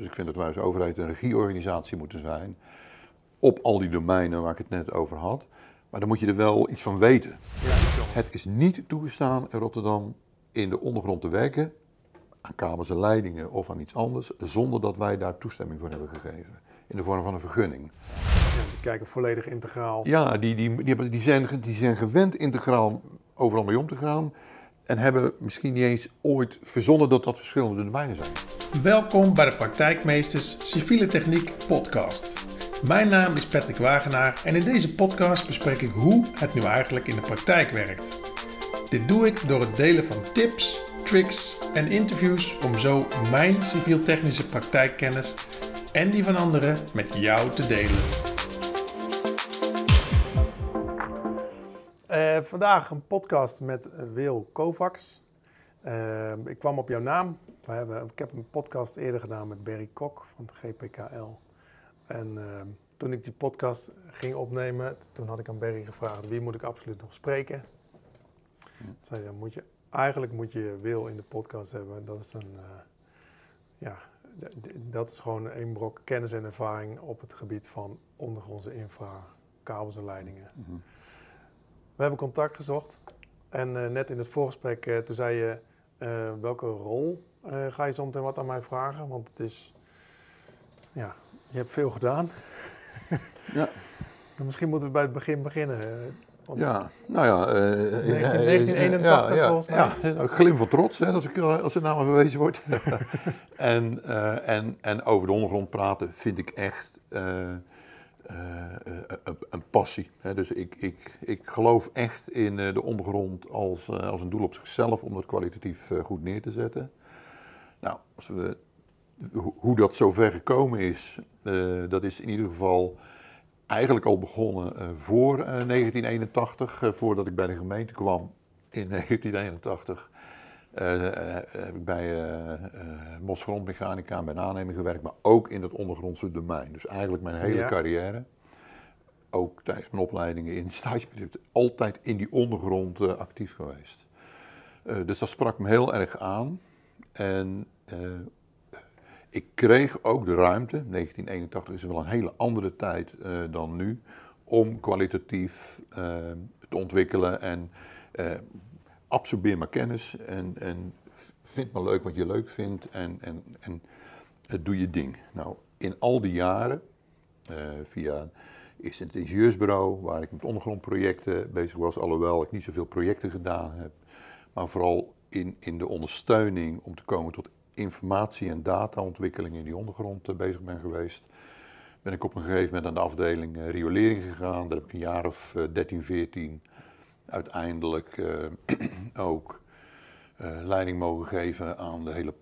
Dus ik vind dat wij als overheid een regieorganisatie moeten zijn. Op al die domeinen waar ik het net over had. Maar dan moet je er wel iets van weten. Ja, Het is niet toegestaan in Rotterdam in de ondergrond te werken. Aan kabels en leidingen of aan iets anders. Zonder dat wij daar toestemming voor hebben gegeven. In de vorm van een vergunning. ja, die kijken volledig integraal. Ja, die, die, die, die, zijn, die zijn gewend integraal overal mee om te gaan. En hebben misschien niet eens ooit verzonnen dat dat verschillende domeinen zijn. Welkom bij de Praktijkmeesters Civiele Techniek podcast. Mijn naam is Patrick Wagenaar en in deze podcast bespreek ik hoe het nu eigenlijk in de praktijk werkt. Dit doe ik door het delen van tips, tricks en interviews om zo mijn civiel-technische praktijkkennis en die van anderen met jou te delen. Eh, vandaag een podcast met Wil Kovacs. Eh, ik kwam op jouw naam. We hebben, ik heb een podcast eerder gedaan met Berry Kok van het GPKL. En eh, toen ik die podcast ging opnemen, toen had ik aan Berry gevraagd wie moet ik absoluut nog spreken. Toen zei hij, moet je, eigenlijk moet je Wil in de podcast hebben. Dat is een, ja, dat is gewoon een brok kennis en ervaring op het gebied van ondergrondse infra, kabels en leidingen. We hebben contact gezocht. En eh, net in het voorgesprek, eh, toen zei je, eh, welke rol ga je zo meteen wat aan mij vragen? Want het is, ja, je hebt veel gedaan. Ja. En Misschien moeten we bij het begin beginnen. want- Ja, nou ja. eh, 19- eh, 1981 ja, ja, volgens mij. Ja, nou, glim van trots, hè, als, ik, als de naam verwezen wordt. en, en, en over de ondergrond praten vind ik echt een, een passie. Hè. Dus ik, ik, ik geloof echt in eh, de ondergrond als, eh, als een doel op zichzelf om dat kwalitatief eh, goed neer te zetten. Nou, als we, hoe, dat zover gekomen is, eh, dat is in ieder geval eigenlijk al begonnen eh, voor eh, 1981, eh, voordat ik bij de gemeente kwam in 1981. eh, eh, heb ik bij eh eh Mos Grondmechanica en bij aannemer gewerkt, maar ook in het ondergrondse domein. Dus eigenlijk mijn hele Ja. carrière, ook tijdens mijn opleidingen in stagebedrijf, altijd in die ondergrond eh, actief geweest. Eh, dus dat sprak me heel erg aan. En eh, ik kreeg ook de ruimte, 1981 is wel een hele andere tijd eh, dan nu, om kwalitatief eh, te ontwikkelen en eh, absorbeer maar kennis en, en vind maar leuk wat je leuk vindt en, en, en eh, doe je ding. Nou, in al die jaren, eh, via is het ingenieursbureau waar ik met ondergrondprojecten bezig was, alhoewel ik niet zoveel projecten gedaan heb, maar vooral in, in de ondersteuning om te komen tot informatie- en dataontwikkeling in die ondergrond eh, bezig ben geweest. Ben ik op een gegeven moment aan de afdeling riolering gegaan. Daar heb ik een jaar of eh, 13, 14 uiteindelijk eh, ook eh, leiding mogen geven aan de hele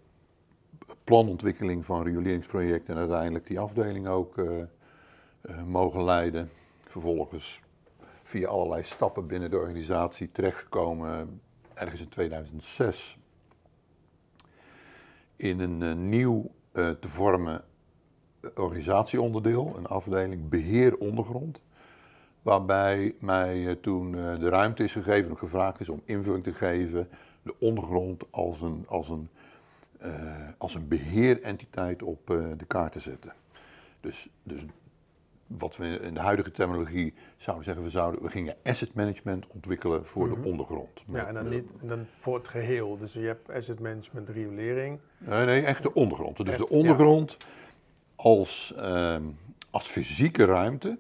planontwikkeling van rioleringsprojecten en uiteindelijk die afdeling ook eh, mogen leiden. Vervolgens via allerlei stappen binnen de organisatie terechtgekomen ergens in 2006 in een nieuw te vormen organisatieonderdeel, een afdeling beheer ondergrond. Waarbij mij eh, toen eh, de ruimte is gegeven en gevraagd is om invulling te geven, de ondergrond als een, als een, eh, als een beheerentiteit op de kaart te zetten. Dus, dus wat we in de huidige terminologie zouden zeggen, we, zouden, we gingen asset management ontwikkelen voor de ondergrond. Mhm. Ja, en dan, niet, en dan voor het geheel. Dus je hebt asset management, riolering. Nee, nee, echt de ondergrond. Dus Echt, de ondergrond als, ehm, als fysieke ruimte,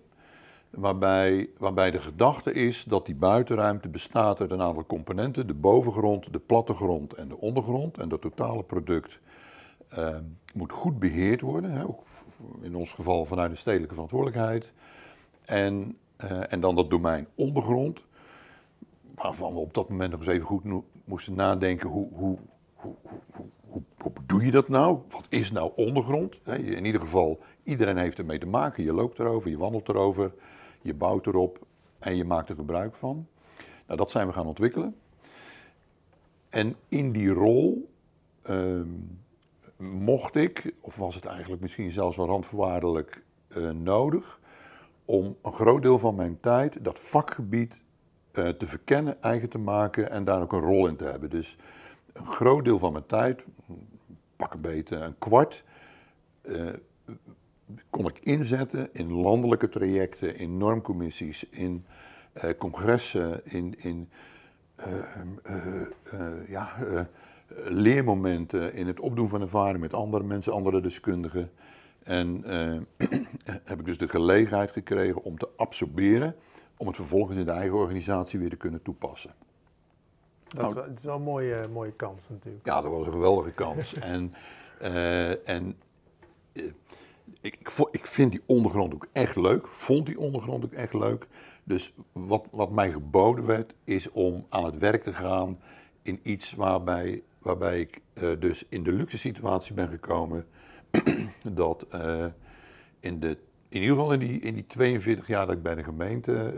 waarbij, waarbij de gedachte is dat die buitenruimte bestaat uit een aantal componenten. De bovengrond, de plattegrond en de ondergrond. En dat totale product ehm, moet goed beheerd worden, hè, ook in ons geval vanuit de stedelijke verantwoordelijkheid. En, eh, en dan dat domein ondergrond, waarvan we op dat moment nog eens even goed moesten nadenken hoe, hoe, hoe, hoe, hoe, doe je dat nou? Wat is nou ondergrond? In ieder geval, iedereen heeft ermee te maken. Je loopt erover, je wandelt erover, je bouwt erop en je maakt er gebruik van. Nou, dat zijn we gaan ontwikkelen. En in die rol ehm, mocht ik, of was het eigenlijk misschien zelfs wel randvoorwaardelijk eh, nodig, om een groot deel van mijn tijd dat vakgebied eh, te verkennen, eigen te maken en daar ook een rol in te hebben. Dus een groot deel van mijn tijd, pak een beetje een kwart, eh, kon ik inzetten in landelijke trajecten, in normcommissies, in eh, congressen, in, in eh, eh, eh, ja, leermomenten, in het opdoen van ervaring met andere mensen, andere deskundigen. En heb ik dus de gelegenheid gekregen om te absorberen, om het vervolgens in de eigen organisatie weer te kunnen toepassen. Dat is wel- het is wel een mooie, mooie kans natuurlijk. Ja, dat was een geweldige kans. en en ik, ik, vind die ondergrond ook echt leuk. Vond die ondergrond ook echt leuk. Dus wat, wat mij geboden werd, is om aan het werk te gaan in iets waarbij, waarbij ik eh, dus in de luxe situatie ben gekomen. dat eh, in, de, in ieder geval in die, in die 42 jaar dat ik bij de gemeente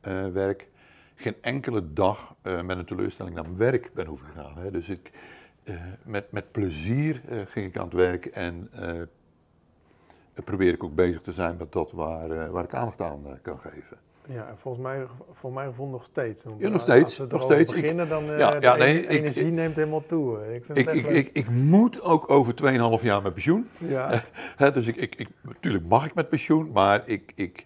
eh, werk, geen enkele dag met een teleurstelling naar mijn werk ben hoeven gaan. Hè. Dus ik, met, met plezier ging ik aan het werk en probeer ik ook bezig te zijn met dat waar, eh, waar ik aandacht aan eh, kan geven. Ja, en volgens mij, voor mijn gevoel nog steeds. Want Ja, nog als- steeds, Als we nog steeds. Ik- beginnen, dan uh, ja, de ja, nee, energie ik- neemt helemaal toe. Ik vind Ik, het ik, moet ook over 2,5 jaar met pensioen. ja, dus ik, ik, ik, natuurlijk mag ik met pensioen, maar ik, ik,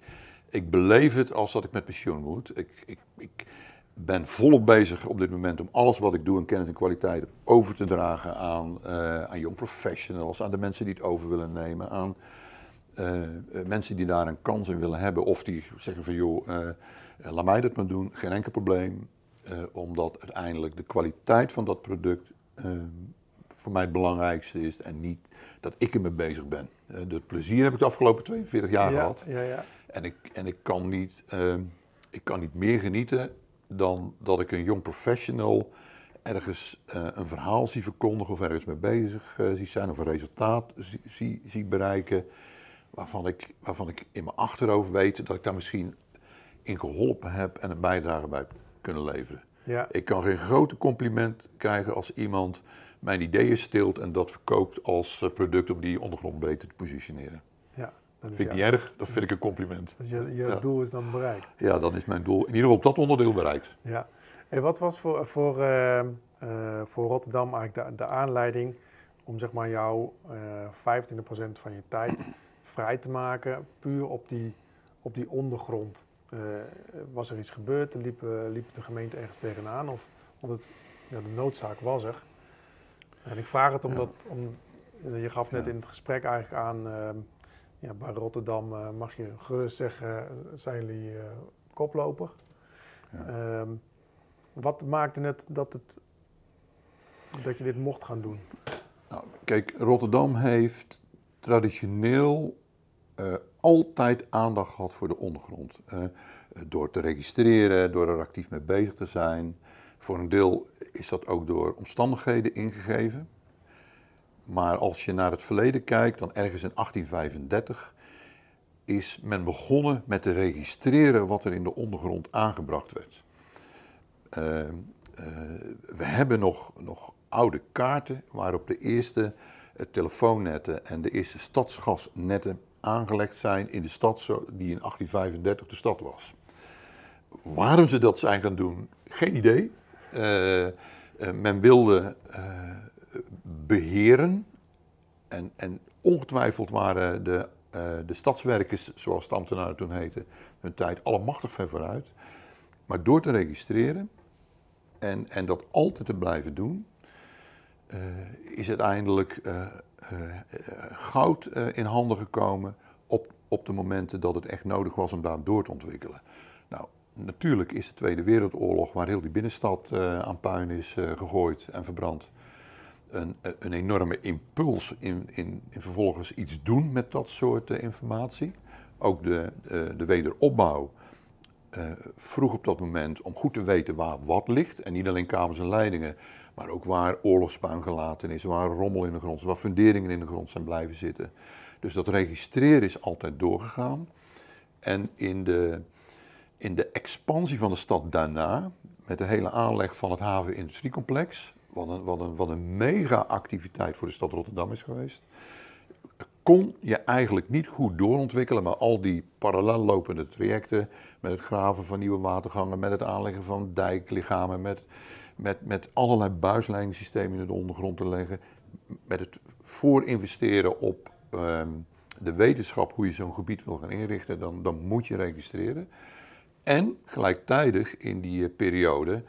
ik beleef het als dat ik met pensioen moet. Ik, ik, ik ben volop bezig op dit moment om alles wat ik doe in kennis en kwaliteit over te dragen aan, eh aan young professionals, aan de mensen die het over willen nemen, aan eh, eh, mensen die daar een kans in willen hebben of die zeggen van joh, eh, laat mij dat maar doen, geen enkel probleem. Omdat uiteindelijk de kwaliteit van dat product voor mij het belangrijkste is en niet dat ik ermee bezig ben. Dat plezier heb ik de afgelopen 42 jaar ja, gehad. ja, ja. En ik, en ik, kan niet, ehm, ik kan niet meer genieten dan dat ik een jong professional ergens een verhaal zie verkondigen of ergens mee bezig zie zijn of een resultaat zie, zie, zie bereiken. Waarvan ik, waarvan ik in mijn achterhoofd weet dat ik daar misschien in geholpen heb en een bijdrage bij heb kunnen leveren. ja. Ik kan geen grote compliment krijgen als iemand mijn ideeën stilt en dat verkoopt als eh, product om die ondergrond beter te positioneren. ja. Dat Vind ik niet erg, dat vind ik een compliment. Dus je, je Ja. doel is dan bereikt. Ja, dan is mijn doel in ieder geval op dat onderdeel bereikt. Ja. En wat was voor, voor, eh, eh, voor Rotterdam eigenlijk de, de aanleiding om zeg maar jouw eh 25% van je tijd vrij te maken, puur op die, op die ondergrond? Eh, was er iets gebeurd? Liep, liep de gemeente ergens tegenaan? Of, want het, ja, de noodzaak was er. En ik vraag het omdat, om, je gaf net Ja. in het gesprek eigenlijk aan, ehm, ja, bij Rotterdam eh, mag je gerust zeggen, zijn jullie eh, koploper. Ja. Ehm, wat maakte het dat, het dat je dit mocht gaan doen? Nou, kijk, Rotterdam heeft traditioneel eh, altijd aandacht gehad voor de ondergrond. Eh, door te registreren, door er actief mee bezig te zijn. Voor een deel is dat ook door omstandigheden ingegeven. Maar als je naar het verleden kijkt, dan ergens in 1835 is men begonnen met te registreren wat er in de ondergrond aangebracht werd. Eh, we hebben nog, nog oude kaarten waarop de eerste telefoonnetten en de eerste stadsgasnetten aangelegd zijn in de stad die in 1835 de stad was. Waarom ze dat zijn gaan doen, geen idee. Eh, eh, men wilde eh, beheren en, en ongetwijfeld waren de, de stadswerkers, zoals de ambtenaren toen heten, hun tijd allemachtig ver vooruit. Maar door te registreren en, en dat altijd te blijven doen, is uiteindelijk goud eh, in handen gekomen op, op de momenten dat het echt nodig was om daar door te ontwikkelen. Nou, natuurlijk is de Tweede Wereldoorlog, waar heel die binnenstad eh, aan puin is eh, gegooid en verbrand, een, een enorme impuls in, in, in vervolgens iets doen met dat soort eh, informatie. Ook de, de, de wederopbouw eh, vroeg op dat moment om goed te weten waar wat ligt. En niet alleen kabels en leidingen, maar ook waar oorlogspuin gelaten is, waar rommel in de grond is, waar funderingen in de grond zijn blijven zitten. Dus dat registreren is altijd doorgegaan. En in de, in de expansie van de stad daarna, met de hele aanleg van het haven-industriecomplex, wat een, wat, een, wat een mega-activiteit voor de stad Rotterdam is geweest, kon je eigenlijk niet goed doorontwikkelen, maar al die parallel lopende trajecten, met het graven van nieuwe watergangen, met het aanleggen van dijklichamen, met, met, met allerlei buisleidingssystemen in de ondergrond te leggen, met het voorinvesteren op ehm, de wetenschap hoe je zo'n gebied wil gaan inrichten, dan, dan moet je registreren. En gelijktijdig in die eh, periode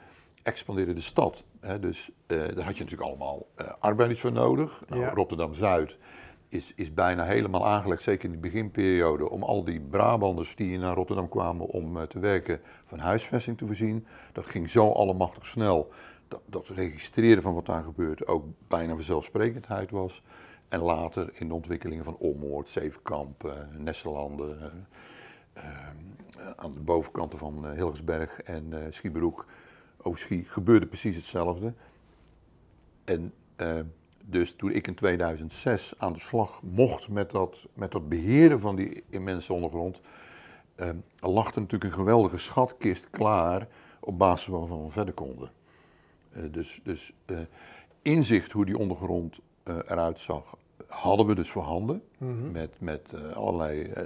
expandeerde de stad. Hè, dus eh, daar had je natuurlijk allemaal eh, arbeiders voor nodig. Nou, Ja. Rotterdam-Zuid is, is bijna helemaal aangelegd, zeker in de beginperiode, om al die Brabanders die naar Rotterdam kwamen om eh, te werken van huisvesting te voorzien. Dat ging zo allemachtig snel dat, dat registreren van wat daar gebeurt ook bijna vanzelfsprekendheid was. En later in de ontwikkelingen van Ommoord, Zevenkamp, eh Nesselanden, eh, aan de bovenkanten van Hilgersberg en eh Schieberoek, Overschie, gebeurde precies hetzelfde. En dus toen ik in 2006 aan de slag mocht met dat, met dat beheren van die immense ondergrond, eh, lag er natuurlijk een geweldige schatkist klaar op basis waarvan we verder konden. Eh, dus dus eh, inzicht hoe die ondergrond eh, eruit zag, hadden we dus voorhanden. Mhm. Met, met eh, allerlei eh,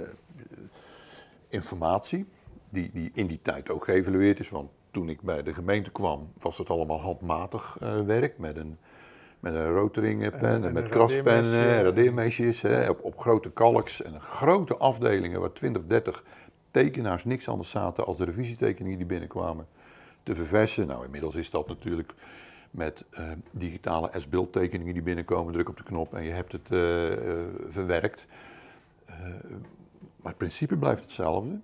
informatie, die, die in die tijd ook geëvalueerd is. Want toen ik bij de gemeente kwam, was het allemaal handmatig werk met een, met een rotoringpen En- met kraspennen, radeermesje. radeermesjes, hè, op, op grote kalks en grote afdelingen waar 20, 30 tekenaars niks anders zaten als de revisietekeningen die binnenkwamen te verversen. Nou, inmiddels is dat natuurlijk met eh, digitale S-beeld tekeningen die binnenkomen, druk op de knop en je hebt het eh, eh, verwerkt. Maar het principe blijft hetzelfde.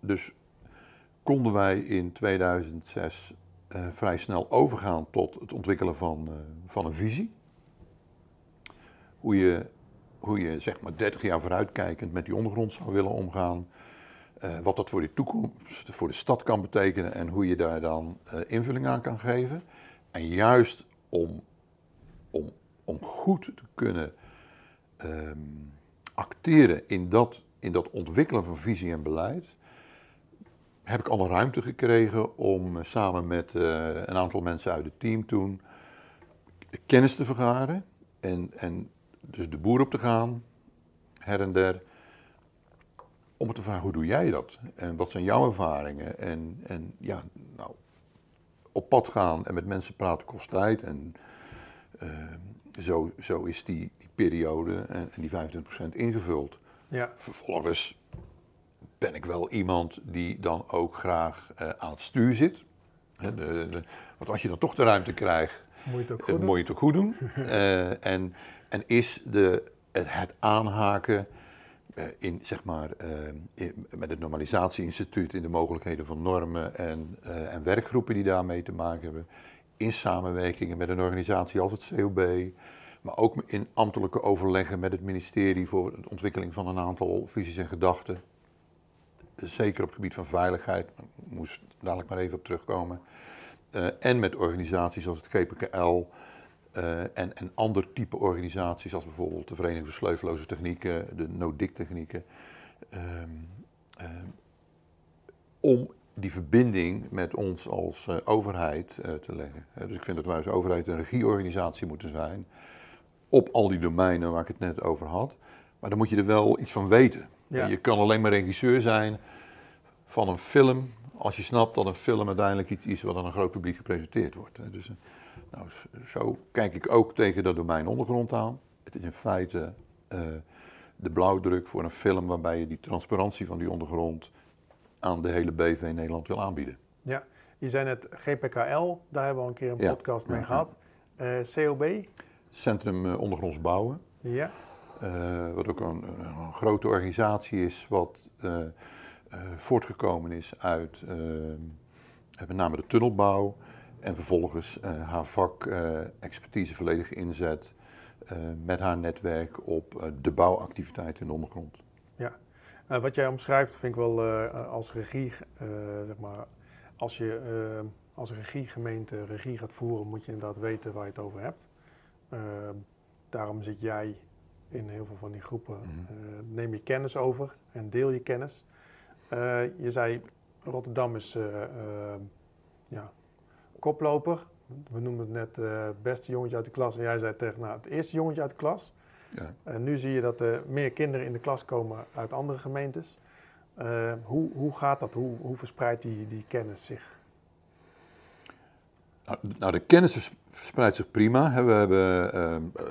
Dus konden wij in 2006 eh, vrij snel overgaan tot het ontwikkelen van, eh, van een visie. Hoe je, hoe je zeg maar 30 jaar vooruitkijkend met die ondergrond zou willen omgaan. Eh, wat dat voor de toekomst, voor de stad kan betekenen en hoe je daar dan invulling aan kan geven. En juist om, om, om goed te kunnen ehm, acteren in dat, in dat ontwikkelen van visie en beleid, heb ik alle ruimte gekregen om eh, samen met eh, een aantal mensen uit het team toen kennis te vergaren en, en dus de boer op te gaan, her en der, om me te vragen hoe doe jij dat? En wat zijn jouw ervaringen? En, en ja, nou, op pad gaan en met mensen praten kost tijd en eh, zo, zo is die, die periode en, en die 25% ingevuld. Ja, Vervolgens ben ik wel iemand die dan ook graag eh, aan het stuur zit. Hè, de, de- want als je dan toch de ruimte krijgt, moet je het ook eh, goed doen. het ook goed doen. Eh, en, en is de, het, het aanhaken in, zeg maar, in- met het Normalisatieinstituut in de mogelijkheden van normen en, en werkgroepen die daarmee te maken hebben. In samenwerkingen met een organisatie als het COB. Maar ook in ambtelijke overleggen met het ministerie voor de ontwikkeling van een aantal visies en gedachten. Zeker op het gebied van veiligheid, ik moest dadelijk maar even op terugkomen. Eh, en met organisaties als het GPKL eh, en, en ander type organisaties, als bijvoorbeeld de Vereniging voor Sleuveloze Technieken, de no-dig-technieken. ehm, ehm, om die verbinding met ons als eh, overheid eh, te leggen. Eh, dus ik vind dat wij als overheid een regieorganisatie moeten zijn op al die domeinen waar ik het net over had. Maar dan moet je er wel iets van weten. Ja. Je kan alleen maar regisseur zijn van een film als je snapt dat een film uiteindelijk iets is wat aan een groot publiek gepresenteerd wordt. Dus eh, nou, zo kijk ik ook tegen dat domein ondergrond aan. Het is in feite eh, de blauwdruk voor een film waarbij je die transparantie van die ondergrond aan de hele BV Nederland wil aanbieden. Ja, je zei net GPKL, daar hebben we al een keer een Ja. podcast mee Ja. gehad. Eh, COB, Centrum Ondergronds Bouwen. ja, Eh, wat ook een, een grote organisatie is, wat eh, eh, voortgekomen is uit met name de tunnelbouw. En vervolgens haar vak expertise volledig inzet met haar netwerk op de bouwactiviteiten in de ondergrond. ja. Wat jij omschrijft vind ik wel als regie, zeg maar, als je als regiegemeente regie gaat voeren, moet je inderdaad weten waar je het over hebt. Daarom zit jij in heel veel van die groepen. Mhm. Eh, neem je kennis over en deel je kennis. Eh, je zei Rotterdam is eh, ja, koploper. We noemden het net het beste jongetje uit de klas. En jij zei tegen nou, het eerste jongetje uit de klas. Ja. En nu zie je dat er meer kinderen in de klas komen uit andere gemeentes. Hoe, hoe gaat dat? Hoe, hoe verspreidt die, die kennis zich? Nou, de kennis vers- verspreidt zich prima. We hebben ehm, eh,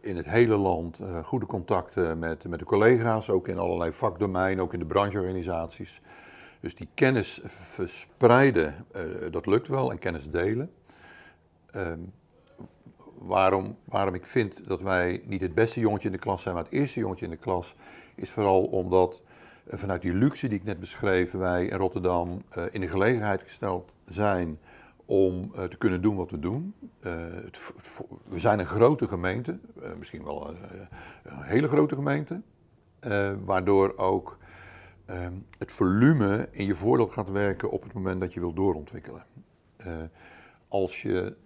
in het hele land eh, goede contacten met, de collega's, ook in allerlei vakdomeinen, ook in de brancheorganisaties. Dus die kennis verspreiden, eh, dat lukt wel, en kennis delen. Ehm, waarom, waarom ik vind dat wij niet het beste jongetje in de klas zijn, maar het eerste jongetje in de klas, is vooral omdat vanuit die luxe die ik net beschreef, wij in Rotterdam in de gelegenheid gesteld zijn om eh, te kunnen doen wat we doen. Eh, het we zijn een grote gemeente, eh, misschien wel een hele grote gemeente, waardoor ook eh, het volume in je voordeel gaat werken op het moment dat je wilt doorontwikkelen. Als je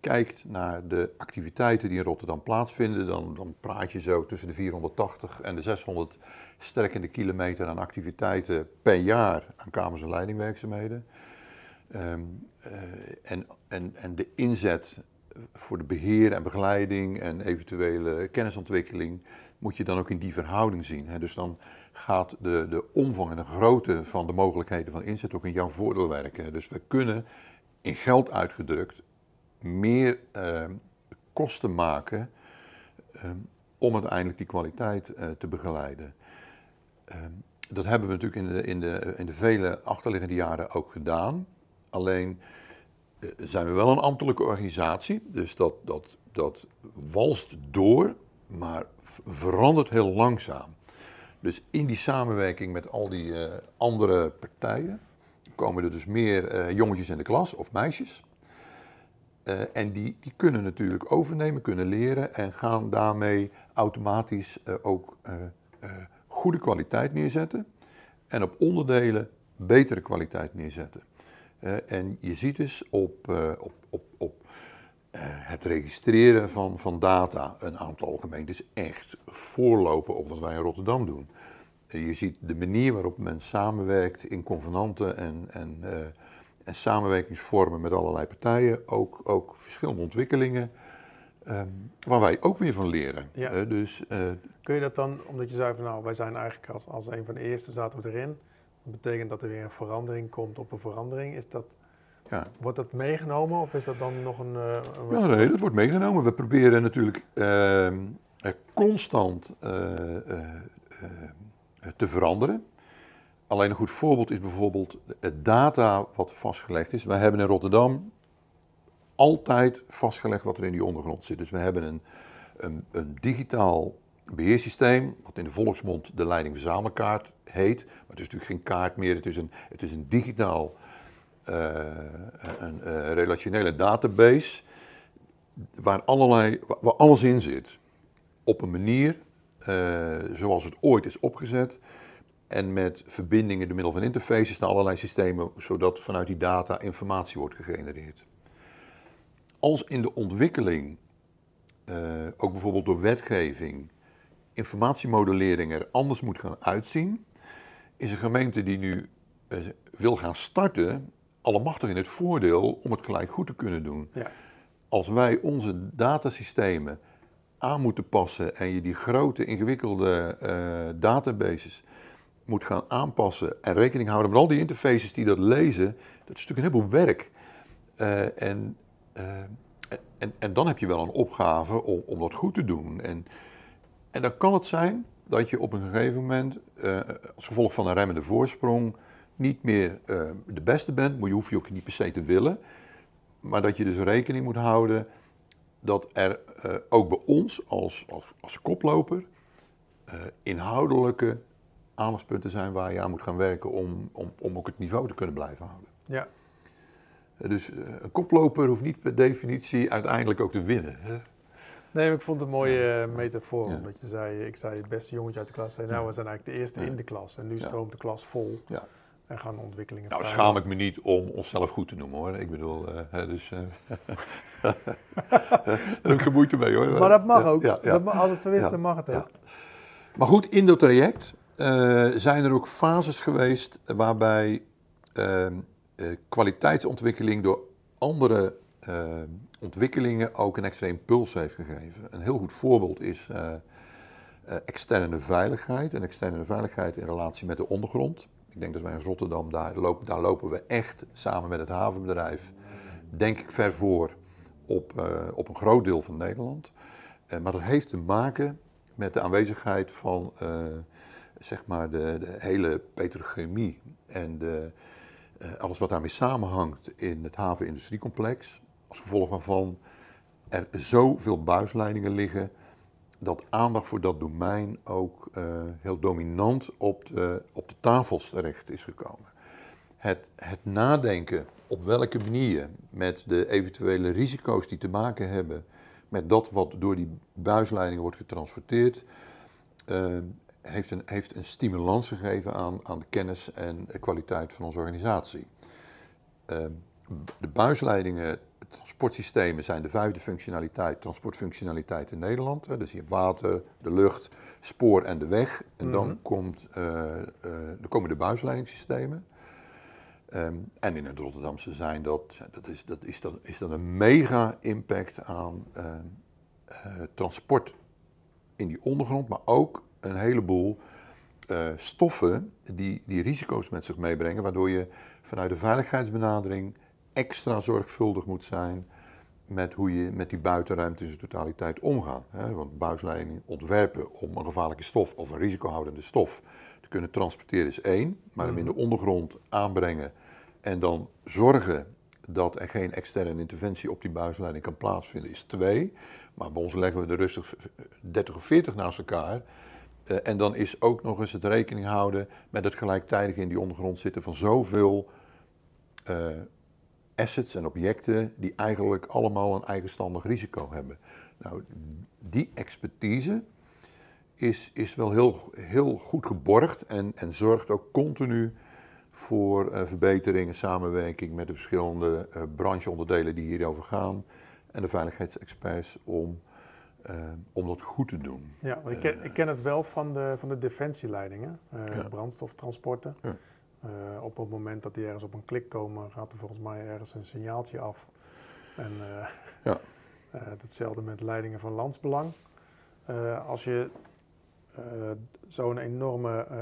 kijkt naar de activiteiten die in Rotterdam plaatsvinden, dan, dan praat je zo tussen de 480 en de 600 strekkende kilometer aan activiteiten per jaar aan kamers- en leidingwerkzaamheden. Ehm, eh, en, en, en de inzet voor de beheer en begeleiding en eventuele kennisontwikkeling moet je dan ook in die verhouding zien. Hè. Dus dan gaat de, de omvang en de grootte van de mogelijkheden van inzet ook in jouw voordeel werken. Dus we kunnen in geld uitgedrukt meer ehm, kosten maken ehm, om uiteindelijk die kwaliteit eh, te begeleiden. Ehm, dat hebben we natuurlijk in de, in, de, in de vele achterliggende jaren ook gedaan. Alleen eh, zijn we wel een ambtelijke organisatie, dus dat, dat, dat walst door, maar verandert heel langzaam. Dus in die samenwerking met al die eh, andere partijen komen er dus meer eh, jongetjes in de klas of meisjes. En die, die kunnen natuurlijk overnemen, kunnen leren en gaan daarmee automatisch ook goede kwaliteit neerzetten. En op onderdelen betere kwaliteit neerzetten. Eh, en je ziet dus op, eh, op, op, op eh, het registreren van, van data een aantal gemeentes echt voorlopen op wat wij in Rotterdam doen. Je ziet de manier waarop men samenwerkt in convenanten en, en, en samenwerkingsvormen met allerlei partijen. Ook, ook verschillende ontwikkelingen ehm, waar wij ook weer van leren. Ja. Dus Kun je dat dan, omdat je zei van nou, wij zijn eigenlijk als, als een van de eerste zaten we erin. Dat betekent dat er weer een verandering komt op een verandering. Is dat, ja, wordt dat meegenomen of is dat dan nog een... eh, een Ja, nee, dat wordt meegenomen. We proberen natuurlijk ehm, eh, constant eh, eh, eh, te veranderen. Alleen een goed voorbeeld is bijvoorbeeld het data wat vastgelegd is. Wij hebben in Rotterdam altijd vastgelegd wat er in die ondergrond zit. Dus we hebben een, een, een digitaal beheersysteem, wat in de volksmond de leiding-verzamelkaart heet. Maar het is natuurlijk geen kaart meer, het is een, het is een digitaal eh, een eh, relationele database waar, allerlei, waar alles in zit. Op een manier eh, zoals het ooit is opgezet. En met verbindingen door middel van interfaces naar allerlei systemen, zodat vanuit die data informatie wordt gegenereerd. Als in de ontwikkeling, ook bijvoorbeeld door wetgeving, informatiemodellering er anders moet gaan uitzien, is een gemeente die nu eh, wil gaan starten, allemachtig in het voordeel om het gelijk goed te kunnen doen. Ja. Als wij onze datasystemen aan moeten passen en je die grote, ingewikkelde eh, databases moet gaan aanpassen en rekening houden met al die interfaces die dat lezen, dat is natuurlijk een heleboel werk. Eh, en, en, en dan heb je wel een opgave om, om dat goed te doen. En, en dan kan het zijn dat je op een gegeven moment, eh, als gevolg van een remmende voorsprong, niet meer eh, de beste bent, maar je hoeft je ook niet per se te willen. Maar dat je dus rekening moet houden dat er eh, ook bij ons als, als, als koploper inhoudelijke aandachtspunten zijn waar je aan moet gaan werken om, om, om ook het niveau te kunnen blijven houden. Ja. Dus een koploper hoeft niet per definitie uiteindelijk ook te winnen. Hè? Nee, maar ik vond het een mooie eh, metafoor. Ja. Omdat je zei, ik zei het beste jongetje uit de klas. Zei, nou, we zijn eigenlijk de eerste Ja. in de klas. En nu Ja. stroomt de klas vol. Ja. En gaan ontwikkelingen Nou, vrij. schaam ik me niet om onszelf goed te noemen hoor. Ik bedoel, eh, hè, dus. eh, Daar heb ik geen moeite mee hoor. Maar dat mag Ja, ook. ja, ja. Dat ma- als het zo is, Ja. dan mag het ook. Ja. Maar goed, in dat traject eh, zijn er ook fases geweest waarbij ehm, eh, kwaliteitsontwikkeling door andere eh, ontwikkelingen ook een extra impuls heeft gegeven. Een heel goed voorbeeld is eh, eh, externe veiligheid en externe veiligheid in relatie met de ondergrond. Ik denk dat wij in Rotterdam, daar lopen, daar lopen we echt samen met het havenbedrijf, denk ik ver voor op, eh, op een groot deel van Nederland. Maar dat heeft te maken met de aanwezigheid van zeg maar de, de hele petrochemie en de, alles wat daarmee samenhangt in het havenindustriecomplex. Als gevolg waarvan er zoveel buisleidingen liggen dat aandacht voor dat domein ook eh, heel dominant op de, op de tafels terecht is gekomen. Het, het nadenken op welke manier met de eventuele risico's die te maken hebben met dat wat door die buisleidingen wordt getransporteerd, eh, heeft, een, heeft een stimulans gegeven aan, aan de kennis en kwaliteit van onze organisatie. Eh, de buisleidingen, transportsystemen zijn de vijfde functionaliteit, transportfunctionaliteit in Nederland. hè. Dus je hebt water, de lucht, spoor en de weg. En dan, Mhm. komt, eh, eh, dan komen de buisleidingssystemen. Ehm, en in het Rotterdamse zijn dat, dat, is, dat, is, dat is dat een mega impact aan eh, transport in die ondergrond, maar ook een heleboel stoffen die, die risico's met zich meebrengen, waardoor je vanuit de veiligheidsbenadering extra zorgvuldig moet zijn met hoe je met die buitenruimte in zijn totaliteit omgaat. Want buisleiding ontwerpen om een gevaarlijke stof of een risicohoudende stof te kunnen transporteren is één, maar hem in de ondergrond aanbrengen en dan zorgen dat er geen externe interventie op die buisleiding kan plaatsvinden is twee. Maar bij ons leggen we er rustig 30 of 40 naast elkaar. Eh, en dan is ook nog eens het rekening houden met het gelijktijdig in die ondergrond zitten van zoveel eh, assets en objecten die eigenlijk allemaal een eigenstandig risico hebben. Nou, die expertise is, is wel heel, heel goed geborgd en, en zorgt ook continu voor eh, verbeteringen, samenwerking met de verschillende eh, brancheonderdelen die hierover gaan en de veiligheidsexperts om, eh, om dat goed te doen. Ja, ik, ken, ik ken het wel van de, van de defensieleidingen, Ja. brandstoftransporten. Ja. Eh, op het moment dat die ergens op een klik komen, gaat er volgens mij ergens een signaaltje af. En eh, Ja. eh, hetzelfde met leidingen van landsbelang. Eh, als je eh, zo'n enorme, eh,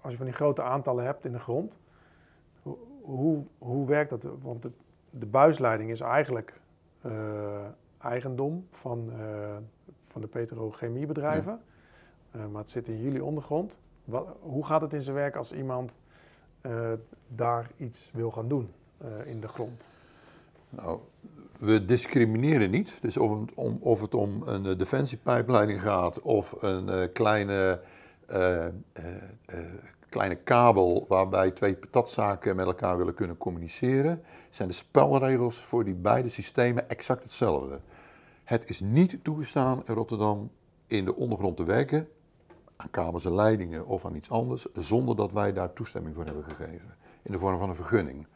als je van die grote aantallen hebt in de grond, hoe, hoe, hoe werkt dat? Want het- de buisleiding is eigenlijk eh, eigendom van, eh, van de petrochemiebedrijven. Eh, maar het zit in jullie ondergrond. Wat, hoe gaat het in zijn werk als iemand eh, daar iets wil gaan doen eh, in de grond? Nou, we discrimineren niet. Dus of het om, of het om een eh, defensiepijpleiding gaat of een eh, kleine, eh, eh, eh, kleine kabel waarbij twee patatzaken met elkaar willen kunnen communiceren, zijn de spelregels voor die beide systemen exact hetzelfde. Het is niet toegestaan in Rotterdam in de ondergrond te werken aan kabels en leidingen of aan iets anders, zonder dat wij daar toestemming voor hebben gegeven. In de vorm van een vergunning.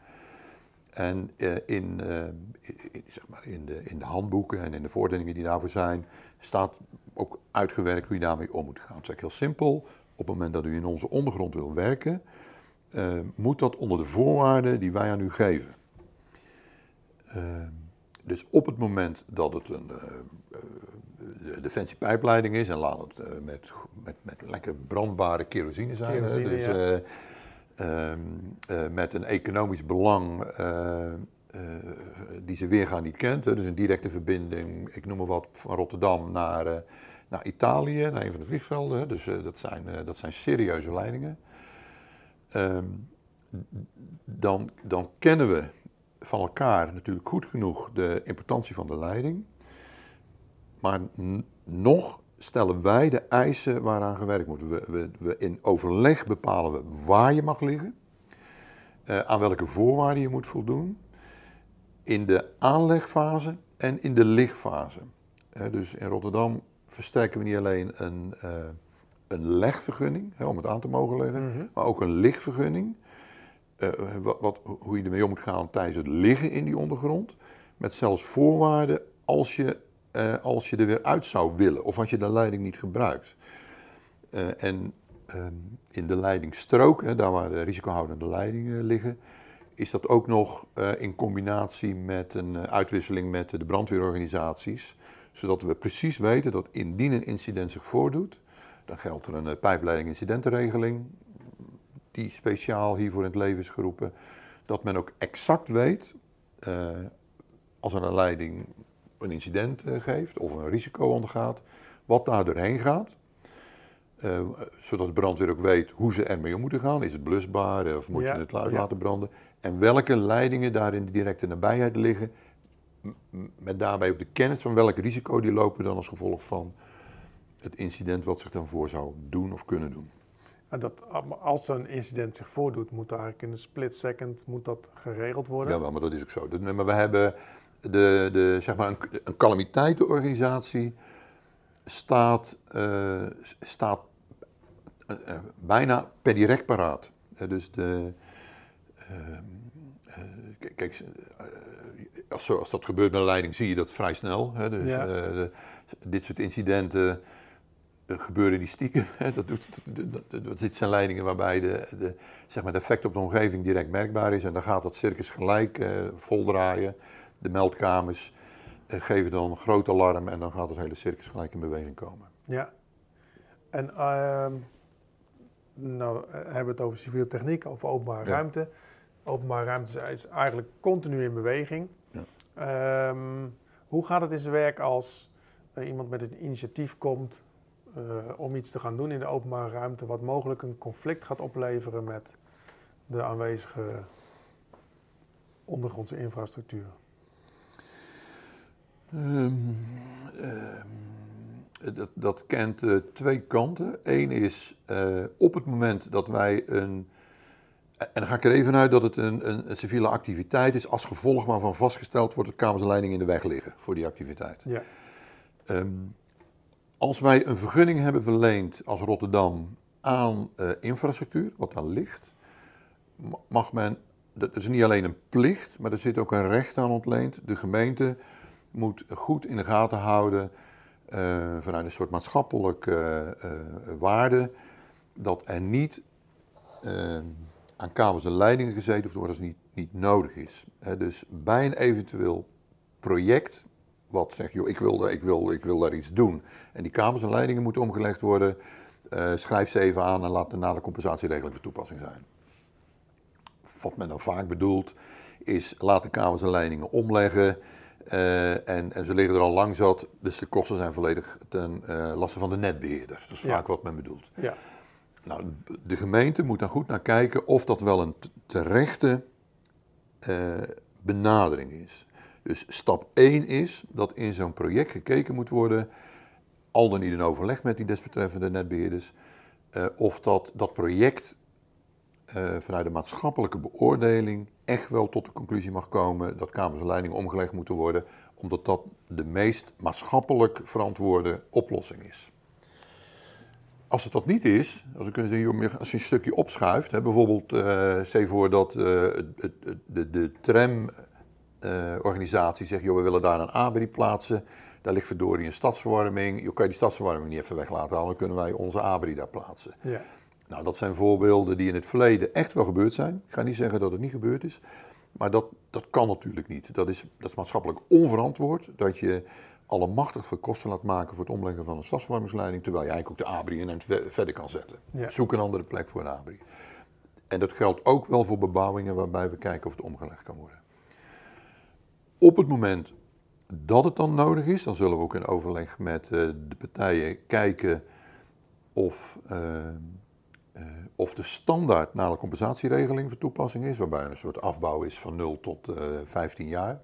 En eh, in, eh, in- zeg maar in, de, in de handboeken en in de verordeningen die daarvoor zijn, staat ook uitgewerkt hoe je daarmee om moet gaan. Het is eigenlijk heel simpel. Op het moment dat u in onze ondergrond wil werken, eh, moet dat onder de voorwaarden die wij aan u geven. Dus op het moment dat het een eh, eh, de defensiepijpleiding is, en laat het eh, met, met, met lekker brandbare kerosine zijn, Kerosine, dus, ja. eh, ehm, eh, met een economisch belang die ze weergaan niet kent. Dus een directe verbinding, ik noem maar wat, van Rotterdam naar, naar Italië, naar een van de vliegvelden. Dus dat, zijn, dat zijn serieuze leidingen. Ehm, dan, dan kennen we van elkaar natuurlijk goed genoeg de importantie van de leiding. Maar nog stellen wij de eisen waaraan gewerkt moet. We, we, we in overleg bepalen we waar je mag liggen, eh, aan welke voorwaarden je moet voldoen, in de aanlegfase en in de lichtfase. Dus in Rotterdam verstrekken we niet alleen een, eh, een legvergunning, hè, om het aan te mogen leggen, Mhm. maar ook een lichtvergunning. Eh, wat, wat, hoe je ermee om moet gaan tijdens het liggen in die ondergrond. Met zelfs voorwaarden als je, eh, als je er weer uit zou willen of als je de leiding niet gebruikt. Eh, en ehm, in de leidingstrook, hè, daar waar de risicohoudende leidingen liggen, is dat ook nog eh, in combinatie met een eh, uitwisseling met de brandweerorganisaties. Zodat we precies weten dat indien een incident zich voordoet, dan geldt er een eh, pijpleiding incidentenregeling. Die speciaal hiervoor in het leven is geroepen. Dat men ook exact weet, eh, als er een leiding een incident eh, geeft of een risico ondergaat, wat daar doorheen gaat. Eh, zodat de brandweer ook weet hoe ze ermee om moeten gaan. Is het blusbaar of moet Ja, je het ja. laten branden? En welke leidingen daar in de directe nabijheid liggen. Met daarbij ook de kennis van welk risico die lopen dan als gevolg van het incident wat zich dan voor zou doen of kunnen doen. En dat, als een incident zich voordoet, moet eigenlijk in een split second moet dat geregeld worden. Jawel, maar dat is ook zo. Dat- Maar we hebben de, de, zeg maar een, een calamiteitenorganisatie staat, eh, staat eh, eh, bijna per direct paraat. Dus de, kijk, als, als dat gebeurt met een leiding zie je dat vrij snel. Hè, dus, Ja. de- dit soort incidenten gebeuren die stiekem. Hè, dat, doet, dat, dit zijn leidingen waarbij de, de, zeg maar, de effect op de omgeving direct merkbaar is. En dan gaat dat circus gelijk eh, voldraaien. De meldkamers eh, geven dan groot alarm en dan gaat het hele circus gelijk in beweging komen. Ja. En ehm, nou eh, hebben we het over civiele techniek, over openbare Ja. ruimte. Openbare ruimte is eigenlijk continu in beweging. Ja. Ehm, hoe gaat het in zijn werk als er iemand met een initiatief komt eh, om iets te gaan doen in de openbare ruimte, wat mogelijk een conflict gaat opleveren met de aanwezige ondergrondse infrastructuur? Ehm, ehm, dat, dat kent eh, twee kanten. Eén is eh, op het moment dat wij een. En dan ga ik er even uit dat het een, een, een civiele activiteit is, als gevolg waarvan vastgesteld wordt dat kamers en leidingen in de weg liggen voor die activiteit. Ja, Ehm, als wij een vergunning hebben verleend als Rotterdam aan eh, infrastructuur, wat daar ligt, ma- mag men, dat is niet alleen een plicht, maar er zit ook een recht aan ontleend. De gemeente moet goed in de gaten houden, eh, vanuit een soort maatschappelijke eh, waarde, dat er niet aan kabels en leidingen gezeten hoeft te worden als het niet, niet nodig is. Dus bij een eventueel project, wat zegt, joh, ik wil, ik, wil, ik wil daar iets doen. En die kabels en leidingen moeten omgelegd worden. eh, schrijf ze even aan en laat daarna de compensatieregeling van toepassing zijn. Wat men dan vaak bedoelt, is laat de kabels en leidingen omleggen. eh, en, en ze liggen er al lang zat, dus de kosten zijn volledig ten eh, laste van de netbeheerder. Dat is Ja. vaak wat men bedoelt. ja, Nou, de gemeente moet dan goed naar kijken of dat wel een terechte benadering is. Dus stap 1 is dat in zo'n project gekeken moet worden, al dan niet in overleg met die desbetreffende netbeheerders, eh, of dat, dat project eh, vanuit de maatschappelijke beoordeling echt wel tot de conclusie mag komen dat kamers en leidingen omgelegd moeten worden, omdat dat de meest maatschappelijk verantwoorde oplossing is. Als het dat niet is, als we kunnen zeggen, als je een stukje opschuift, hè, bijvoorbeeld, eh stel je voor dat het- de, de tramorganisatie zegt, joh, we willen daar een ABRI plaatsen, daar ligt verdorie een stadsverwarming, joh, kan je die stadsverwarming niet even weg laten halen, dan kunnen wij onze ABRI daar plaatsen. ja. Nou, dat zijn voorbeelden die in het verleden echt wel gebeurd zijn. Ik ga niet zeggen dat het niet gebeurd is, maar dat, dat kan natuurlijk niet. Dat is, dat is maatschappelijk onverantwoord, dat je allemachtig veel kosten laat maken voor het omleggen van een stadsverwarmingsleiding, terwijl je eigenlijk ook de ABRI eind ve- verder kan zetten. Ja. Zoek een andere plek voor een ABRI. En dat geldt ook wel voor bebouwingen waarbij we kijken of het omgelegd kan worden. Op het moment dat het dan nodig is, dan zullen we ook in overleg met eh, de partijen kijken of, eh, eh, of de standaard nale compensatieregeling van toepassing is, waarbij een soort afbouw is van 0 tot eh 15 jaar.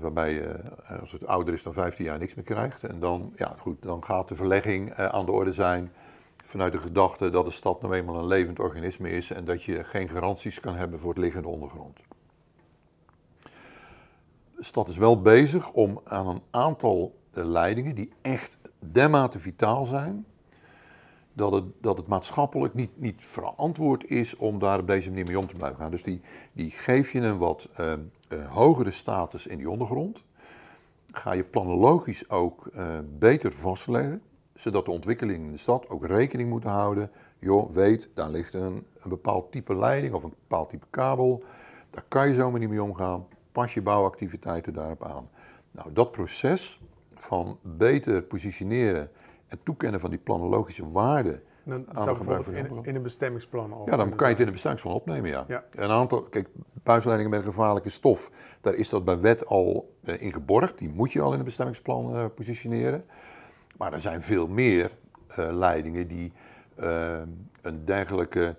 Waarbij je, als het ouder is dan 15 jaar, niks meer krijgt. En dan, ja, goed, dan gaat de verlegging aan de orde zijn vanuit de gedachte dat de stad nou eenmaal een levend organisme is en dat je geen garanties kan hebben voor het liggende ondergrond. De stad is wel bezig om aan een aantal eh, leidingen die echt dermate vitaal zijn, dat het, dat het maatschappelijk niet, niet verantwoord is om daar op deze manier mee om te blijven gaan. Dus die, die geef je een wat eh, eh, hogere status in die ondergrond. Ga je planologisch ook beter vastleggen, zodat de ontwikkelingen in de stad ook rekening moeten houden. Joh, weet, daar ligt een, een bepaald type leiding of een bepaald type kabel. Daar kan je zomaar niet mee omgaan. Pas je bouwactiviteiten daarop aan. Nou, dat proces van beter positioneren en toekennen van die planologische waarde dan zou bijvoorbeeld in, in een bestemmingsplan al Ja, dan kan je het in de bestemmingsplan opnemen, ja. Ja. Een aantal, kijk, buisleidingen met een gevaarlijke stof, daar is dat bij wet al eh, in geborgd. Die moet je al in het bestemmingsplan eh, positioneren. Maar er zijn veel meer eh, leidingen die een dergelijke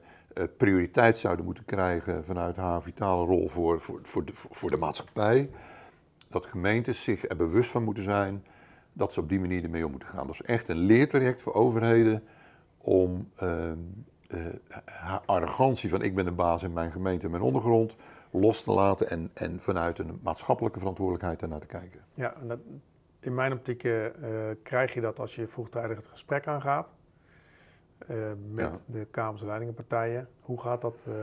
prioriteit zouden moeten krijgen vanuit haar vitale rol voor, voor, voor, de, voor de maatschappij. Dat gemeentes zich er bewust van moeten zijn dat ze op die manier ermee om moeten gaan. Dat is echt een leertraject voor overheden om ehm, eh, haar arrogantie van ik ben de baas in mijn gemeente en mijn ondergrond los te laten en, en vanuit een maatschappelijke verantwoordelijkheid daarnaar te kijken. Ja, en dat, in mijn optiek eh, eh, krijg je dat als je vroegtijdig het gesprek aangaat eh, met de Kamers en leidingenpartijen. Hoe gaat dat? eh,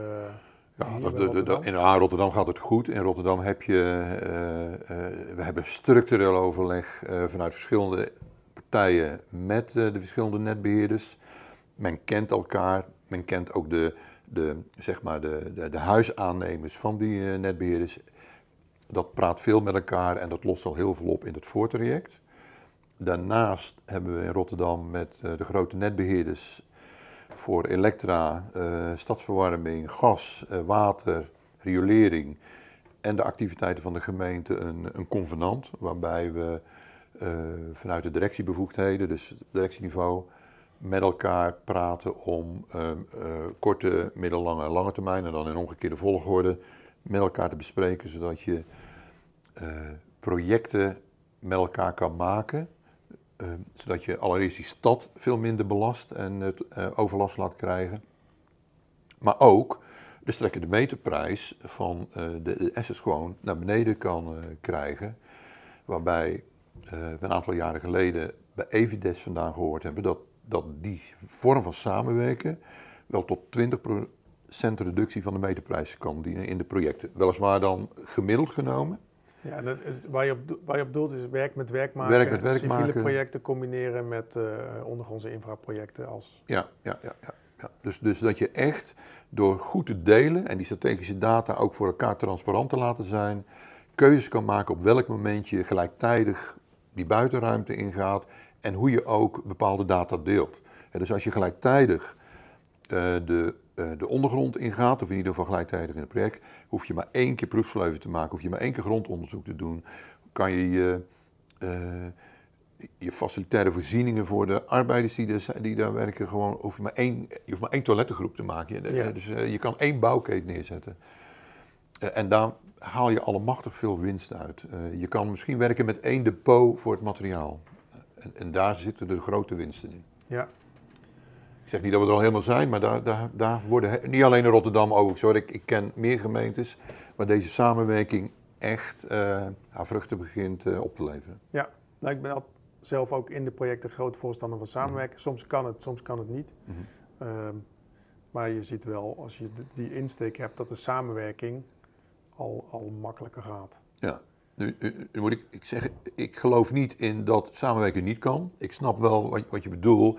Ja, dat, in de- de- de- Rotterdam? in ah, Rotterdam gaat het goed. In Rotterdam heb je, eh, eh, we hebben structureel overleg eh, vanuit verschillende partijen met eh, de verschillende netbeheerders. Men kent elkaar, men kent ook de, de, zeg maar de, de, de huisaannemers van die eh, netbeheerders. Dat praat veel met elkaar en dat lost al heel veel op in het voortraject. Daarnaast hebben we in Rotterdam met eh, de grote netbeheerders voor elektra, eh, stadsverwarming, gas, eh, water, riolering en de activiteiten van de gemeente een, een convenant waarbij we eh, vanuit de directiebevoegdheden, dus directieniveau, met elkaar praten om korte, middellange en lange termijn en dan in omgekeerde volgorde met elkaar te bespreken zodat je projecten met elkaar kan maken eh, zodat je allereerst die stad veel minder belast en het eh, overlast laat krijgen. Maar ook de strekkende meterprijs van eh, de, de gewoon naar beneden kan eh, krijgen. Waarbij we een aantal jaren geleden bij Evides vandaan gehoord hebben dat, dat die vorm van samenwerken wel tot 20% reductie van de meterprijs kan dienen in de projecten. Weliswaar dan gemiddeld genomen. Ja, en dat is- waar, je op, waar je op doelt is werk met werk maken. Werk met werk civiele maken. projecten combineren met eh ondergrondse infraprojecten als... Ja, ja, ja. ja, ja. Dus, dus dat je echt door goed te delen en die strategische data ook voor elkaar transparant te laten zijn, keuzes kan maken op welk moment je gelijktijdig die buitenruimte ingaat en hoe je ook bepaalde data deelt. Dus als je gelijktijdig eh, de, de ondergrond ingaat, of in ieder geval gelijktijdig in het project, hoef je maar één keer proefsleuven te maken, hoef je maar één keer grondonderzoek te doen, kan je je, eh, je facilitaire voorzieningen voor de arbeiders die, die daar werken, gewoon, hoef je maar één, je hoeft maar één toilettengroep te maken. Ja. Dus eh, je kan één bouwketen neerzetten. Eh, en daar haal je allemachtig veel winst uit. Eh, je kan misschien werken met één depot voor het materiaal. En, en daar zitten de grote winsten in. Ja, zeg niet dat we er al helemaal zijn, maar daar, daar, daar worden, niet alleen in Rotterdam ook, hoor. Ik, ik ken meer gemeentes waar deze samenwerking echt eh, haar vruchten begint eh, op te leveren. ja. Nou, ik ben al zelf ook in de projecten groot voorstander van samenwerken. Soms kan het, soms kan het niet. Mhm. Ehm, maar je ziet wel, als je die insteek hebt, dat de samenwerking al, al makkelijker gaat. Ja, nu, nu- nu moet ik, ik zeggen, ik geloof niet in dat samenwerken niet kan. Ik snap wel wat, wat je bedoelt.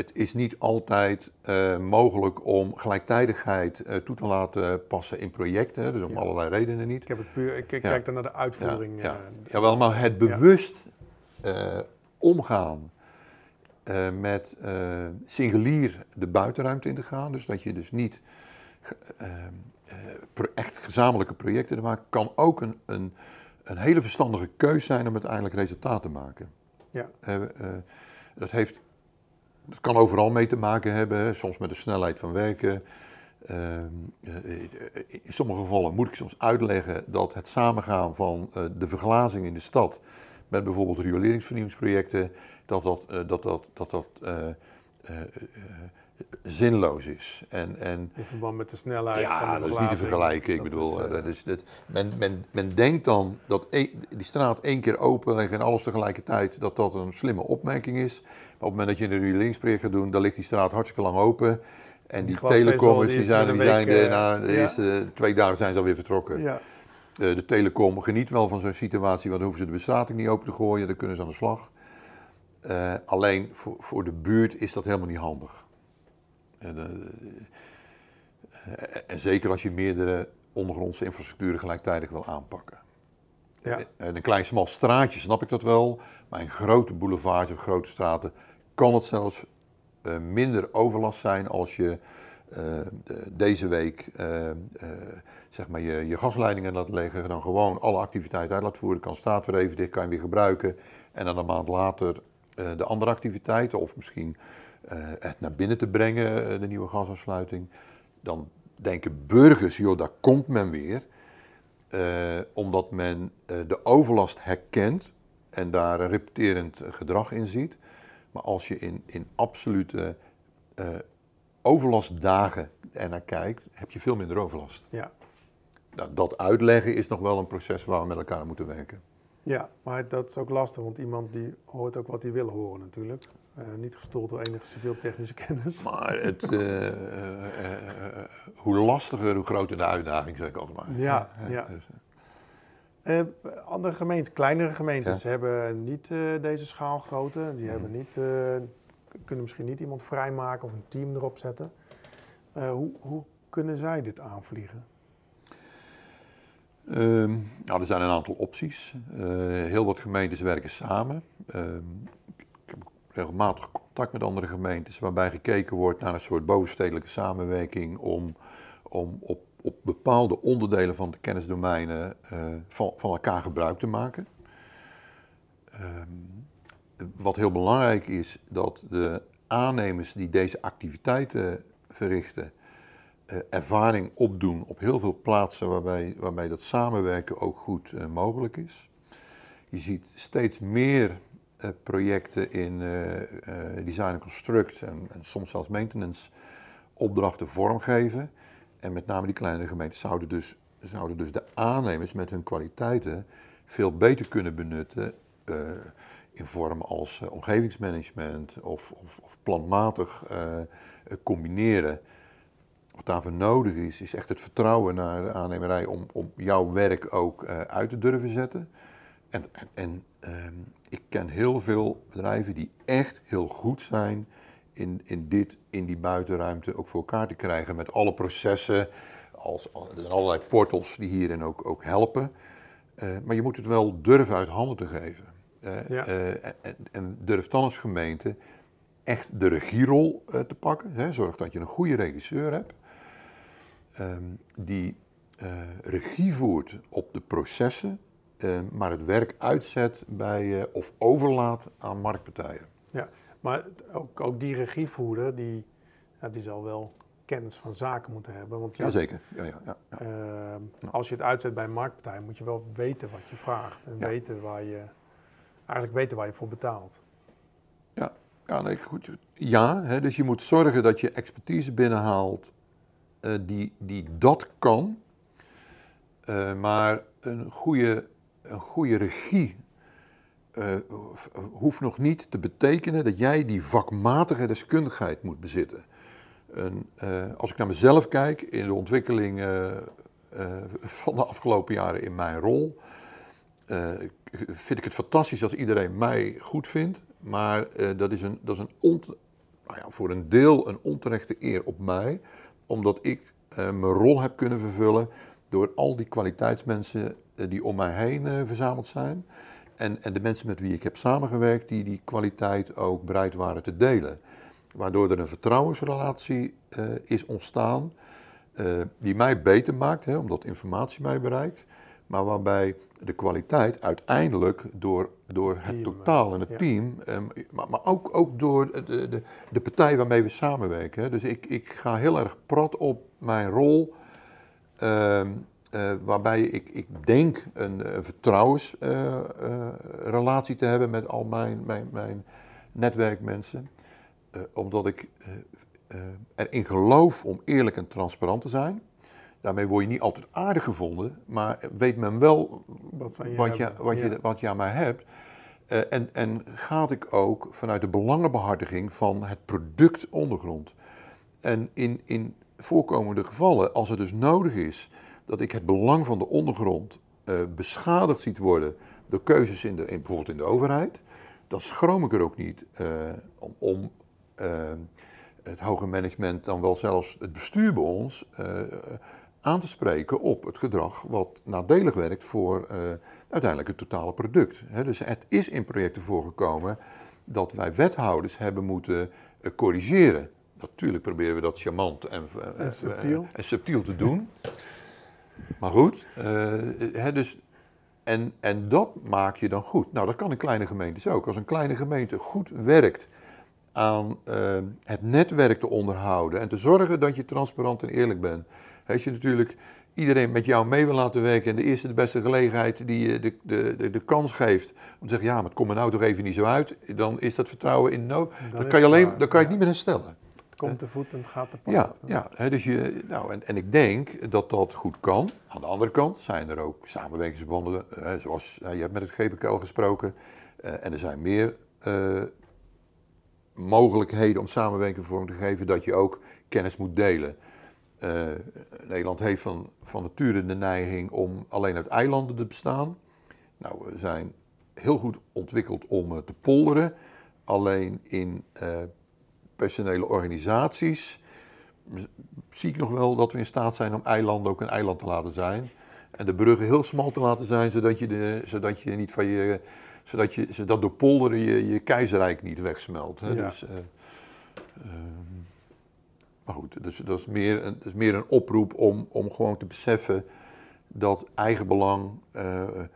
Het is niet altijd eh, mogelijk om gelijktijdigheid eh, toe te laten passen in projecten, dus om Ja. allerlei redenen niet. Ik, heb het puur, ik, Ja. kijk dan naar de uitvoering. Ja, ja. eh, Jawel, maar het bewust omgaan met singulier de buitenruimte in te gaan, dus dat je dus niet echt gezamenlijke projecten te maken, kan ook een, een, een hele verstandige keus zijn om uiteindelijk resultaat te maken. Ja. Dat, heeft, dat kan overal mee te maken hebben, soms met de snelheid van werken. Ehm, eh, eh, in sommige gevallen moet ik soms uitleggen dat het samengaan van eh, de verglazing in de stad met bijvoorbeeld rioleringsvernieuwingsprojecten, dat dat, dat, dat, dat, dat zinloos is. En, en In verband met de snelheid van ja, de dat is niet te vergelijken. Ik Dat bedoel, is, eh, eh, dat is, dat, men, men, men denkt dan dat e- die straat één keer openleggen en alles tegelijkertijd, dat dat een slimme opmerking is. Maar op het moment dat je een rioleringsproject gaat doen, dan ligt die straat hartstikke lang open. En die glasvezel, telecommers die die zijn, die zijn week, de, eh, na de ja. eerste twee dagen zijn ze alweer vertrokken. ja. Eh, de telecom geniet wel van zo'n situatie, want dan hoeven ze de bestrating niet open te gooien, dan kunnen ze aan de slag. Eh, alleen voor, voor de buurt is dat helemaal niet handig. En, eh, eh, en zeker als je meerdere ondergrondse infrastructuren gelijktijdig wil aanpakken. Ja. En een klein smal straatje snap ik dat wel, maar in grote boulevards of grote straten kan het zelfs eh, minder overlast zijn als je deze week zeg maar je, je gasleidingen laat leggen, dan gewoon alle activiteiten uit laat voeren, kan staat weer even dicht, kan je weer gebruiken. En dan een maand later de andere activiteiten, of misschien het naar binnen te brengen, de nieuwe gasaansluiting. Dan denken burgers, joh, daar komt men weer. omdat men de overlast herkent en daar een repeterend gedrag in ziet. Maar als je in, in absolute uh, overlastdagen ernaar kijkt, heb je veel minder overlast. Ja. Nou, dat uitleggen is nog wel een proces waar we met elkaar aan moeten werken. Ja, maar dat is ook lastig, want iemand die hoort ook wat hij wil horen natuurlijk. Uh, niet gestoeld door enige civiel technische kennis. Maar het, uh, hoe lastiger, hoe groter de uitdaging, zeg ik altijd maar. Ja, ja. Dus, andere gemeenten, kleinere gemeentes, hebben niet deze schaalgrootte. Die mm. hebben niet, kunnen misschien niet iemand vrijmaken of een team erop zetten. hoe, hoe kunnen zij dit aanvliegen? Um, nou, er zijn een aantal opties. heel wat gemeentes werken samen. Regelmatig contact met andere gemeentes waarbij gekeken wordt naar een soort bovenstedelijke samenwerking om, om op op bepaalde onderdelen van de kennisdomeinen uh, van, van, elkaar gebruik te maken. Um, wat heel belangrijk is, dat de aannemers die deze activiteiten verrichten, uh, ervaring opdoen op heel veel plaatsen waarbij, waarbij dat samenwerken ook goed uh, mogelijk is. Je ziet steeds meer projecten in design en construct en, en soms zelfs maintenance opdrachten vormgeven en met name die kleinere gemeenten zouden dus, zouden dus de aannemers met hun kwaliteiten veel beter kunnen benutten in vormen als omgevingsmanagement of, of, of planmatig combineren. Wat daarvoor nodig is, is echt het vertrouwen naar de aannemerij om, om jouw werk ook uit te durven zetten. En, en, en ehm, ik ken heel veel bedrijven die echt heel goed zijn in, in dit, in die buitenruimte ook voor elkaar te krijgen met alle processen. Als, er zijn allerlei portals die hierin ook, ook helpen. Uh, maar je moet het wel durven uit handen te geven. Uh, ja. uh, en, en, durf dan als gemeente echt de regierol te pakken. Hè. Zorg dat je een goede regisseur hebt. Um, die regie voert op de processen, maar het werk uitzet bij of overlaat aan marktpartijen. Ja, maar ook, ook die regievoerder, die, ja, die zal wel kennis van zaken moeten hebben. Want je, Jazeker. Ja, ja, ja, ja. Uh, als je het uitzet bij een marktpartij, moet je wel weten wat je vraagt. En weten waar je, eigenlijk weten waar je voor betaalt. Ja, ja nee, goed. Ja, hè, dus je moet zorgen dat je expertise binnenhaalt uh, die, die dat kan. Uh, maar een goede, een goede regie uh, hoeft nog niet te betekenen dat jij die vakmatige deskundigheid moet bezitten. En, uh, als ik naar mezelf kijk in de ontwikkeling uh, van de afgelopen jaren in mijn rol, vind ik het fantastisch als iedereen mij goed vindt. Maar dat is, een, dat is een nou ja, voor een deel een onterechte eer op mij, omdat ik mijn rol heb kunnen vervullen door al die kwaliteitsmensen die om mij heen verzameld zijn en, en de mensen met wie ik heb samengewerkt, die die kwaliteit ook bereid waren te delen. Waardoor er een vertrouwensrelatie uh, is ontstaan, uh, die mij beter maakt, hè, omdat informatie mij bereikt. Maar waarbij de kwaliteit uiteindelijk door, door het team, totaal en het ja. team, um, maar, maar ook, ook door de, de, de partij waarmee we samenwerken. Hè. Dus ik, ik ga heel erg prat op mijn rol. Um, uh, waarbij ik, ik denk een, een vertrouwensrelatie uh, te hebben met al mijn, mijn, mijn netwerkmensen. Uh, omdat ik erin geloof om eerlijk en transparant te zijn. Daarmee word je niet altijd aardig gevonden, maar weet men wel wat, je, wat, je, wat, ja. je, wat je aan mij hebt. en, en gaat ik ook vanuit de belangenbehartiging van het product ondergrond. En in, in voorkomende gevallen, als het dus nodig is dat ik het belang van de ondergrond uh, beschadigd ziet worden door keuzes in de, in, bijvoorbeeld in de overheid, dan schroom ik er ook niet uh, om, om uh, het hoge management, dan wel zelfs het bestuur bij ons, aan te spreken op het gedrag wat nadelig werkt voor uiteindelijk het totale product. He, dus het is in projecten voorgekomen dat wij wethouders hebben moeten eh, corrigeren. Natuurlijk proberen we dat charmant en, eh, En subtiel. eh, en subtiel te doen. Maar goed, eh, hè, dus, en, en dat maak je dan goed. Nou, dat kan in kleine gemeentes ook. Als een kleine gemeente goed werkt aan eh, het netwerk te onderhouden en te zorgen dat je transparant en eerlijk bent. Als je natuurlijk iedereen met jou mee wil laten werken en de eerste de beste gelegenheid die je de, de, de, de kans geeft om te zeggen, ja, maar het komt me nou toch even niet zo uit, dan is dat vertrouwen in no. Is kan je, het alleen, dan kan je het niet meer herstellen. Komt te voet en gaat te Ja, paard. ja hè, dus je, nou, en, en ik denk dat dat goed kan. Aan de andere kant zijn er ook samenwerkingsverbanden, hè, zoals je hebt met het GPKL gesproken. eh, en er zijn meer eh, mogelijkheden om samenwerking vorm te geven dat je ook kennis moet delen. Eh, Nederland heeft van, van nature de neiging om alleen uit eilanden te bestaan. Nou, we zijn heel goed ontwikkeld om eh, te polderen. Alleen in personele organisaties zie ik nog wel dat we in staat zijn om eilanden ook een eiland te laten zijn. En de bruggen heel smal te laten zijn, zodat je, de, zodat je niet van je. Zodat, je, zodat door polderen je, je keizerrijk niet wegsmelt. Hè? Ja. Dus, eh, ehm, maar goed, dus, dat, is meer een, dat is meer een oproep om, om gewoon te beseffen dat eigenbelang eh, eh,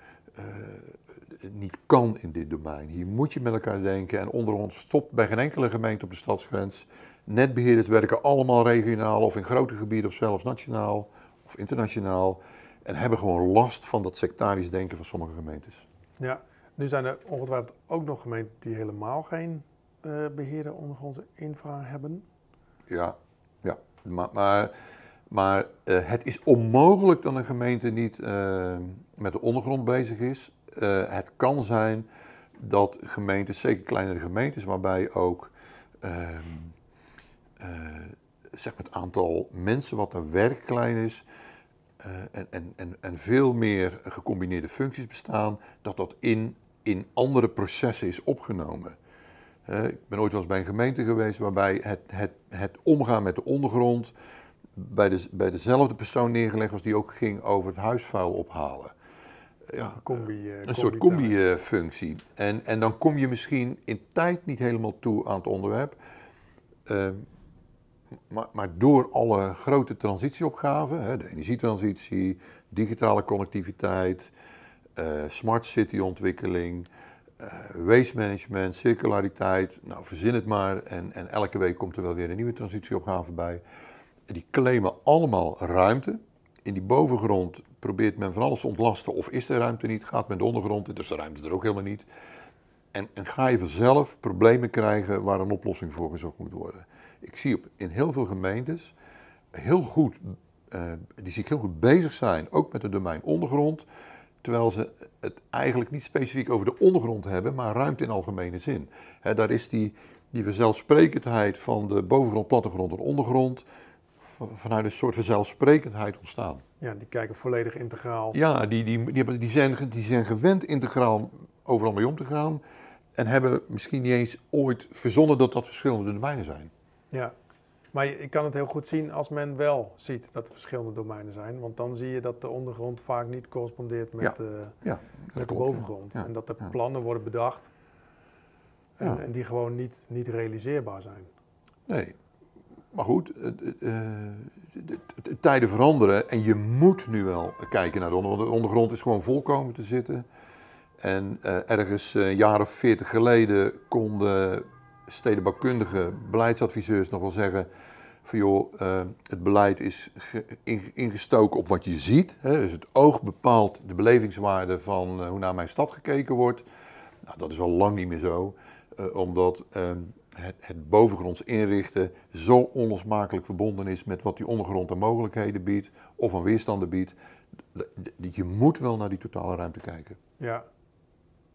niet kan in dit domein. Hier moet je met elkaar denken. En onder ons stopt bij geen enkele gemeente op de stadsgrens. Netbeheerders werken allemaal regionaal of in grote gebieden of zelfs nationaal of internationaal. En hebben gewoon last van dat sectarisch denken van sommige gemeentes. Ja, nu zijn er ongetwijfeld ook nog gemeenten die helemaal geen eh beheerder ondergrondse infra hebben. Ja, ja. Maar, maar, maar eh, het is onmogelijk dat een gemeente niet eh, met de ondergrond bezig is. Eh, het kan zijn dat gemeentes, zeker kleinere gemeentes, waarbij ook ehm, eh, zeg maar het aantal mensen wat er werk klein is. eh, en, en, en, en veel meer gecombineerde functies bestaan, dat dat in, in andere processen is opgenomen. Ik ben ooit wel eens bij een gemeente geweest waarbij het, het, het omgaan met de ondergrond bij, de, bij dezelfde persoon neergelegd was die ook ging over het huisvuil ophalen. Ja, Combi, eh, een soort combi-functie. En, en dan kom je misschien in tijd niet helemaal toe aan het onderwerp. Eh, maar, maar door alle grote transitieopgaven, hè, de energietransitie, digitale connectiviteit, eh, smart city ontwikkeling, eh, waste management, circulariteit, nou verzin het maar. En, en elke week komt er wel weer een nieuwe transitieopgave bij. Die claimen allemaal ruimte. In die bovengrond probeert men van alles te ontlasten of is er ruimte niet, gaat men de ondergrond, dus de ruimte er ook helemaal niet. En, en ga je vanzelf problemen krijgen waar een oplossing voor gezocht moet worden. Ik zie op, in heel veel gemeentes heel goed, eh, die ik heel goed bezig zijn, ook met het domein ondergrond. Terwijl ze het eigenlijk niet specifiek over de ondergrond hebben, maar ruimte in algemene zin. Daar is die, die vanzelfsprekendheid van de bovengrond, plattegrond en ondergrond vanuit een soort vanzelfsprekendheid ontstaan. Ja, die kijken volledig integraal. Ja, die, die, die, hebben- die, zijn, die zijn gewend integraal overal mee om te gaan. En hebben misschien niet eens ooit verzonnen dat dat verschillende domeinen zijn. Ja. Maar ik kan het heel goed zien als men wel ziet dat er verschillende domeinen zijn. Want dan zie je dat de ondergrond vaak niet correspondeert met, eh, Ja, met de klopt, bovengrond. ja. En dat er plannen worden bedacht en, Ja. en die gewoon niet, niet realiseerbaar zijn. Nee, maar goed, eh, de- de tijden veranderen en je moet nu wel kijken naar de ondergrond. De ondergrond is gewoon volkomen te zitten. En eh, ergens eh, een jaar of veertig geleden konden stedenbouwkundige beleidsadviseurs nog wel zeggen van joh, eh, het beleid is ge- in- ingestoken op wat je ziet. Hè, dus het oog bepaalt de belevingswaarde van eh, hoe naar mijn stad gekeken wordt. Nou, dat is al lang niet meer zo, eh, omdat ehm, het, het bovengronds inrichten zo onlosmakelijk verbonden is met wat die ondergrond aan mogelijkheden biedt of aan weerstanden biedt. Je moet wel naar die totale ruimte kijken. Ja, dat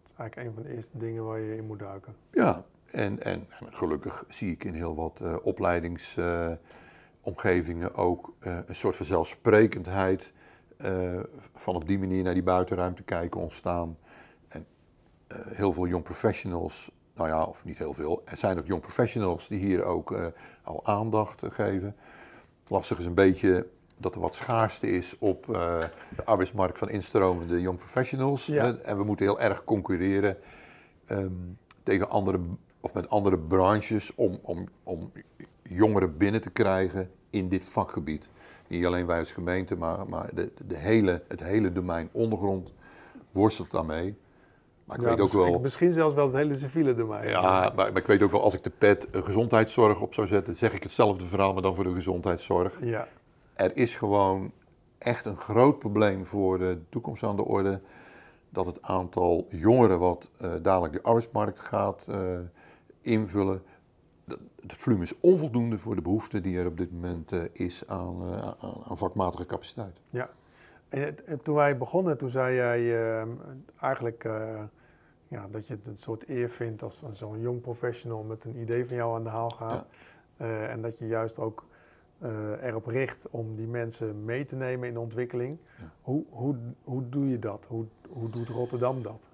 is eigenlijk een van de eerste dingen waar je in moet duiken. Ja, en, en gelukkig zie ik in heel wat eh, opleidingsomgevingen ook eh, een soort vanzelfsprekendheid eh, van op die manier naar die buitenruimte kijken ontstaan. En heel veel young professionals, nou ja, of niet heel veel, er zijn ook young professionals die hier ook eh, al aandacht eh, geven. Lastig is een beetje dat er wat schaarste is op eh, de arbeidsmarkt van instromende young professionals. Ja. hè, en we moeten heel erg concurreren ehm, tegen andere of met andere branches om, om, om jongeren binnen te krijgen in dit vakgebied. Niet alleen wij als gemeente, maar, maar de, de hele, het hele domein ondergrond worstelt daarmee. Maar ik Ja, weet ook misschien, wel. misschien zelfs wel het hele civiele domein. Ja, maar, maar ik weet ook wel, als ik de pet eh, gezondheidszorg op zou zetten, zeg ik hetzelfde verhaal, maar dan voor de gezondheidszorg. Ja, Er is gewoon echt een groot probleem voor de toekomst aan de orde. Dat het aantal jongeren wat eh, dadelijk de arbeidsmarkt gaat eh, invullen. Het volume is onvoldoende voor de behoefte die er op dit moment is aan, aan, vakmatige capaciteit. ja. En, toen wij begonnen, toen zei jij eh, eigenlijk ja, dat je het een soort eer vindt als zo'n jong professional met een idee van jou aan de haal gaat. Eh, en dat je juist ook eh, erop richt om die mensen mee te nemen in de ontwikkeling. Ja. Hoe, hoe, hoe doe je dat? Hoe, hoe doet Rotterdam dat?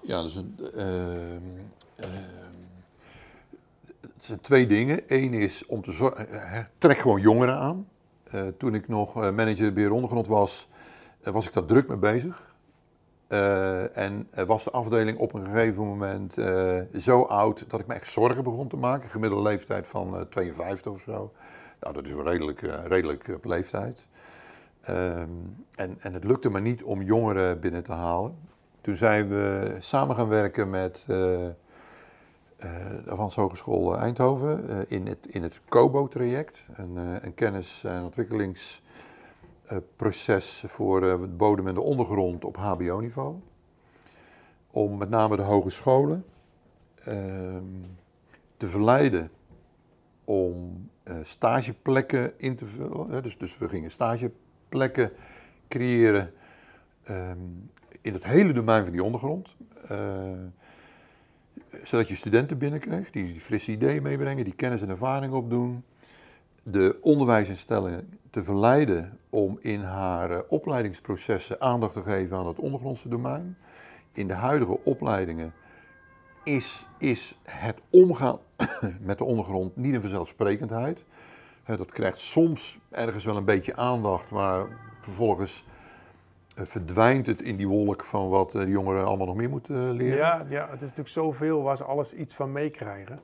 Ja, dus een, ehm, ehm, het zijn twee dingen. Eén is om te zorgen, eh, trek gewoon jongeren aan. Toen ik nog manager beheer ondergrond was, was ik daar druk mee bezig. Eh, en eh, was de afdeling op een gegeven moment eh, zo oud dat ik me echt zorgen begon te maken. Gemiddelde leeftijd van eh, 52 of zo. Nou, dat is wel redelijk, redelijk op leeftijd. Ehm, en, en het lukte me niet om jongeren binnen te halen. Toen zijn we samen gaan werken met de Avans Hogeschool Eindhoven in het, in het COBO-traject. Een, een kennis- en ontwikkelingsproces voor eh, de bodem en de ondergrond op HBO-niveau. Om met name de hogescholen ehm, te verleiden om eh, stageplekken in te vullen. hè. Dus, dus we gingen stageplekken creëren ehm, in het hele domein van die ondergrond. eh, zodat je studenten binnenkreeg die, die frisse ideeën meebrengen, die kennis en ervaring opdoen. De onderwijsinstellingen te verleiden om in haar eh, opleidingsprocessen aandacht te geven aan het ondergrondse domein. In de huidige opleidingen is, is het omgaan met de ondergrond niet een vanzelfsprekendheid. Dat krijgt soms ergens wel een beetje aandacht, maar vervolgens eh, verdwijnt het in die wolk van wat eh, de jongeren allemaal nog meer moeten leren. Ja, ja, het is natuurlijk zoveel waar ze alles iets van meekrijgen.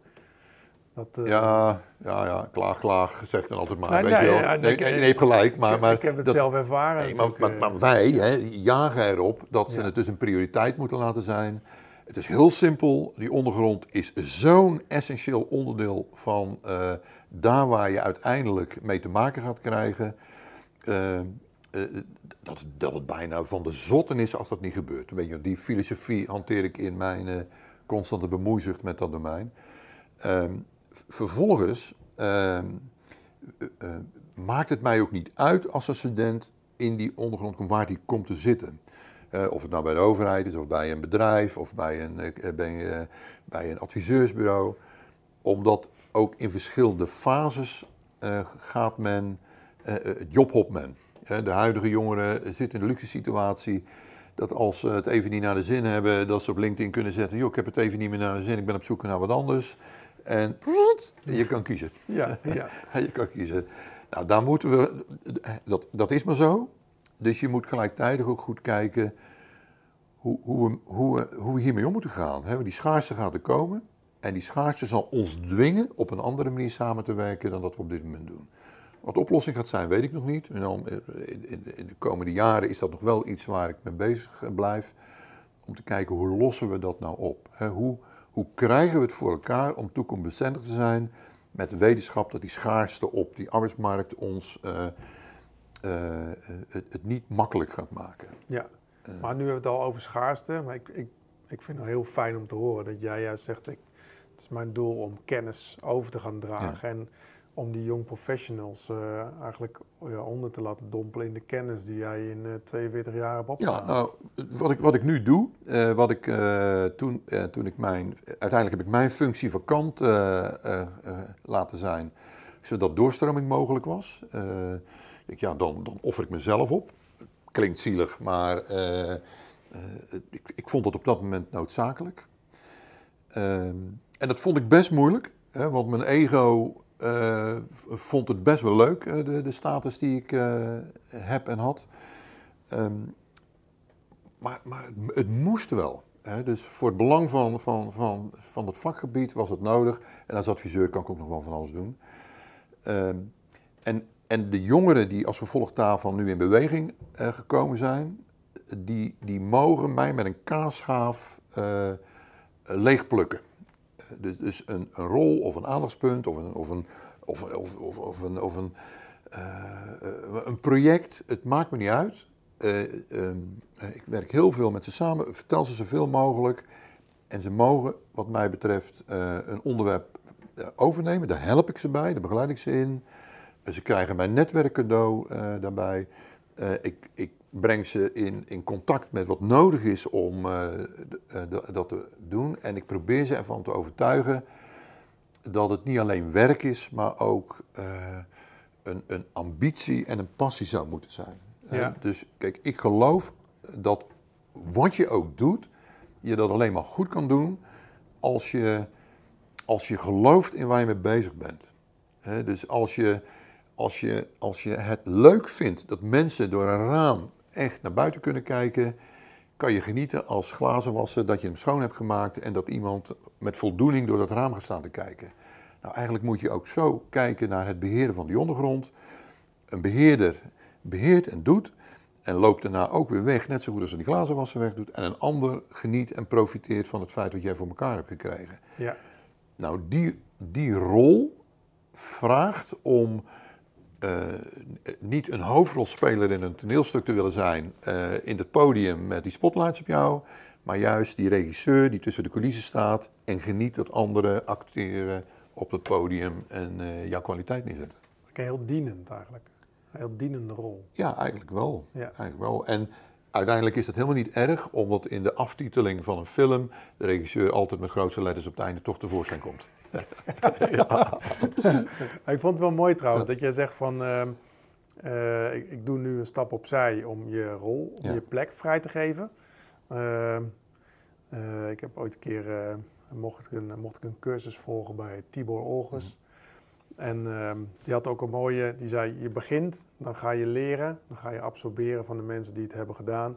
Dat, eh, Ja, ja, ja, klaag, klaag, zeg ik dan altijd maar. Nee, weet nee, je wel. ja, nee, nee, nee, gelijk, maar... ik, maar ik heb het dat- zelf ervaren. Nee, maar, eh. maar wij hè, jagen erop dat ze Ja. het dus een prioriteit moeten laten zijn. Het is heel simpel, die ondergrond is zo'n essentieel onderdeel van eh, daar waar je uiteindelijk mee te maken gaat krijgen. eh, dat, dat het bijna van de zotten is als dat niet gebeurt. Weet je, die filosofie hanteer ik in mijn constante bemoeizucht met dat domein. Ehm, vervolgens ehm, eh, eh, maakt het mij ook niet uit als een student in die ondergrond waar die komt te zitten. Eh, of het nou bij de overheid is, of bij een bedrijf, of bij een, bij, bij een adviseursbureau. Omdat ook in verschillende fases gaat men, jobhop men. De huidige jongeren zitten in de luxe situatie dat als ze het even niet naar de zin hebben, dat ze op LinkedIn kunnen zetten, joh, ik heb het even niet meer naar de zin, ik ben op zoek naar wat anders. En je kan kiezen. Ja, ja. Je kan kiezen. Nou, daar moeten we. Dat, dat is maar zo. Dus je moet gelijktijdig ook goed kijken hoe, hoe, we, hoe, we, hoe we hiermee om moeten gaan. Hè? Want Die schaarste gaat er komen. En die schaarste zal ons dwingen op een andere manier samen te werken dan dat we op dit moment doen. Wat de oplossing gaat zijn, weet ik nog niet. En dan, in, in, in de komende jaren is dat nog wel iets waar ik mee bezig blijf. Om te kijken hoe lossen we dat nou op? Hè? Hoe, hoe krijgen we het voor elkaar om toekomstbestendig te zijn met de wetenschap dat die schaarste op die arbeidsmarkt ons eh, eh, het, het niet makkelijk gaat maken. Ja, maar nu hebben we het al over schaarste. Maar ik, ik, ik vind het heel fijn om te horen dat jij juist zegt... Ik, het is mijn doel om kennis over te gaan dragen. En om die jong professionals eh, eigenlijk ja, onder te laten dompelen in de kennis die jij in eh 42 jaar hebt Ja, nou, wat ik, wat ik nu doe, eh, wat ik toen, toen ik mijn, uiteindelijk heb ik mijn functie vakant laten zijn, zodat doorstroming mogelijk was. Ik, ja, dan, dan offer ik mezelf op. Klinkt zielig, maar ik, ik vond dat op dat moment noodzakelijk. Ehm, en dat vond ik best moeilijk, hè, want mijn ego eh, vond het best wel leuk, eh, de, de status die ik eh, heb en had. Ehm, maar maar het, moest wel. Hè, dus voor het belang van, van, van, van het vakgebied was het nodig. En als adviseur kan ik ook nog wel van alles doen. Ehm, en, en de jongeren die als gevolg daarvan nu in beweging gekomen zijn, die, die mogen mij met een kaasschaaf leegplukken. Dus dus een, een rol of een aandachtspunt of een, of een, of, of, of, of een, of een, uh, een project, het maakt me niet uit. Uh, ik werk heel veel met ze samen, vertel ze zoveel mogelijk. En ze mogen, wat mij betreft, een onderwerp overnemen. Daar help ik ze bij, daar begeleid ik ze in. Ze krijgen mijn netwerkcadeau daarbij. ik, ik breng ze in, in contact met wat nodig is om dat te doen. En ik probeer ze ervan te overtuigen dat het niet alleen werk is, maar ook een, een ambitie en een passie zou moeten zijn. Ja. Dus kijk, ik geloof dat wat je ook doet, je dat alleen maar goed kan doen als je, als je gelooft in waar je mee bezig bent. dus als je, als, je, als je het leuk vindt dat mensen door een raam echt naar buiten kunnen kijken, kan je genieten als glazenwasser dat je hem schoon hebt gemaakt en dat iemand met voldoening door dat raam gaat staan te kijken. Nou, eigenlijk moet je ook zo kijken naar het beheren van die ondergrond. Een beheerder beheert en doet en loopt daarna ook weer weg, net zo goed als die glazenwasser weg doet. En een ander geniet en profiteert van het feit wat jij voor elkaar hebt gekregen. Ja. Nou, die, die rol vraagt om uh, niet een hoofdrolspeler in een toneelstuk te willen zijn uh, in het podium met die spotlights op jou, maar juist die regisseur die tussen de coulissen staat en geniet dat anderen acteren op het podium en uh, jouw kwaliteit neerzetten. Heel dienend eigenlijk. Een heel dienende rol. Ja, eigenlijk wel. Ja. Eigenlijk wel. En uiteindelijk is het helemaal niet erg, omdat in de aftiteling van een film de regisseur altijd met grootste letters op het einde toch tevoorschijn komt. ja. ik vond het wel mooi trouwens dat jij zegt van. Uh, uh, ik, ik, doe nu een stap opzij om je rol, om je plek vrij te geven. Uh, ik heb ooit een keer mocht ik een, mocht ik een cursus volgen bij Tibor Olgers. Mhm. En uh, die had ook een mooie, die zei, je begint, dan ga je leren, dan ga je absorberen van de mensen die het hebben gedaan,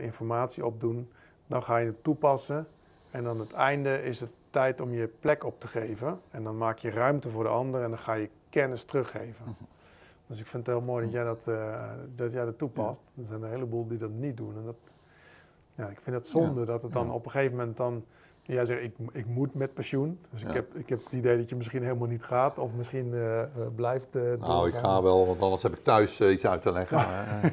informatie opdoen, dan ga je het toepassen en aan het einde is het tijd om je plek op te geven en dan maak je ruimte voor de ander en dan ga je kennis teruggeven. Mhm. Dus ik vind het heel mooi dat jij dat, uh, dat, jij dat toepast. Er zijn een heleboel die dat niet doen en dat, ja, ik vind het zonde dat het dan op een gegeven moment dan Jij zegt, ik, ik moet met pensioen. Dus ik, heb, ik heb het idee dat je misschien helemaal niet gaat. Of misschien uh, blijft uh, Nou, ik ga wel, want anders heb ik thuis iets uit te leggen. Maar,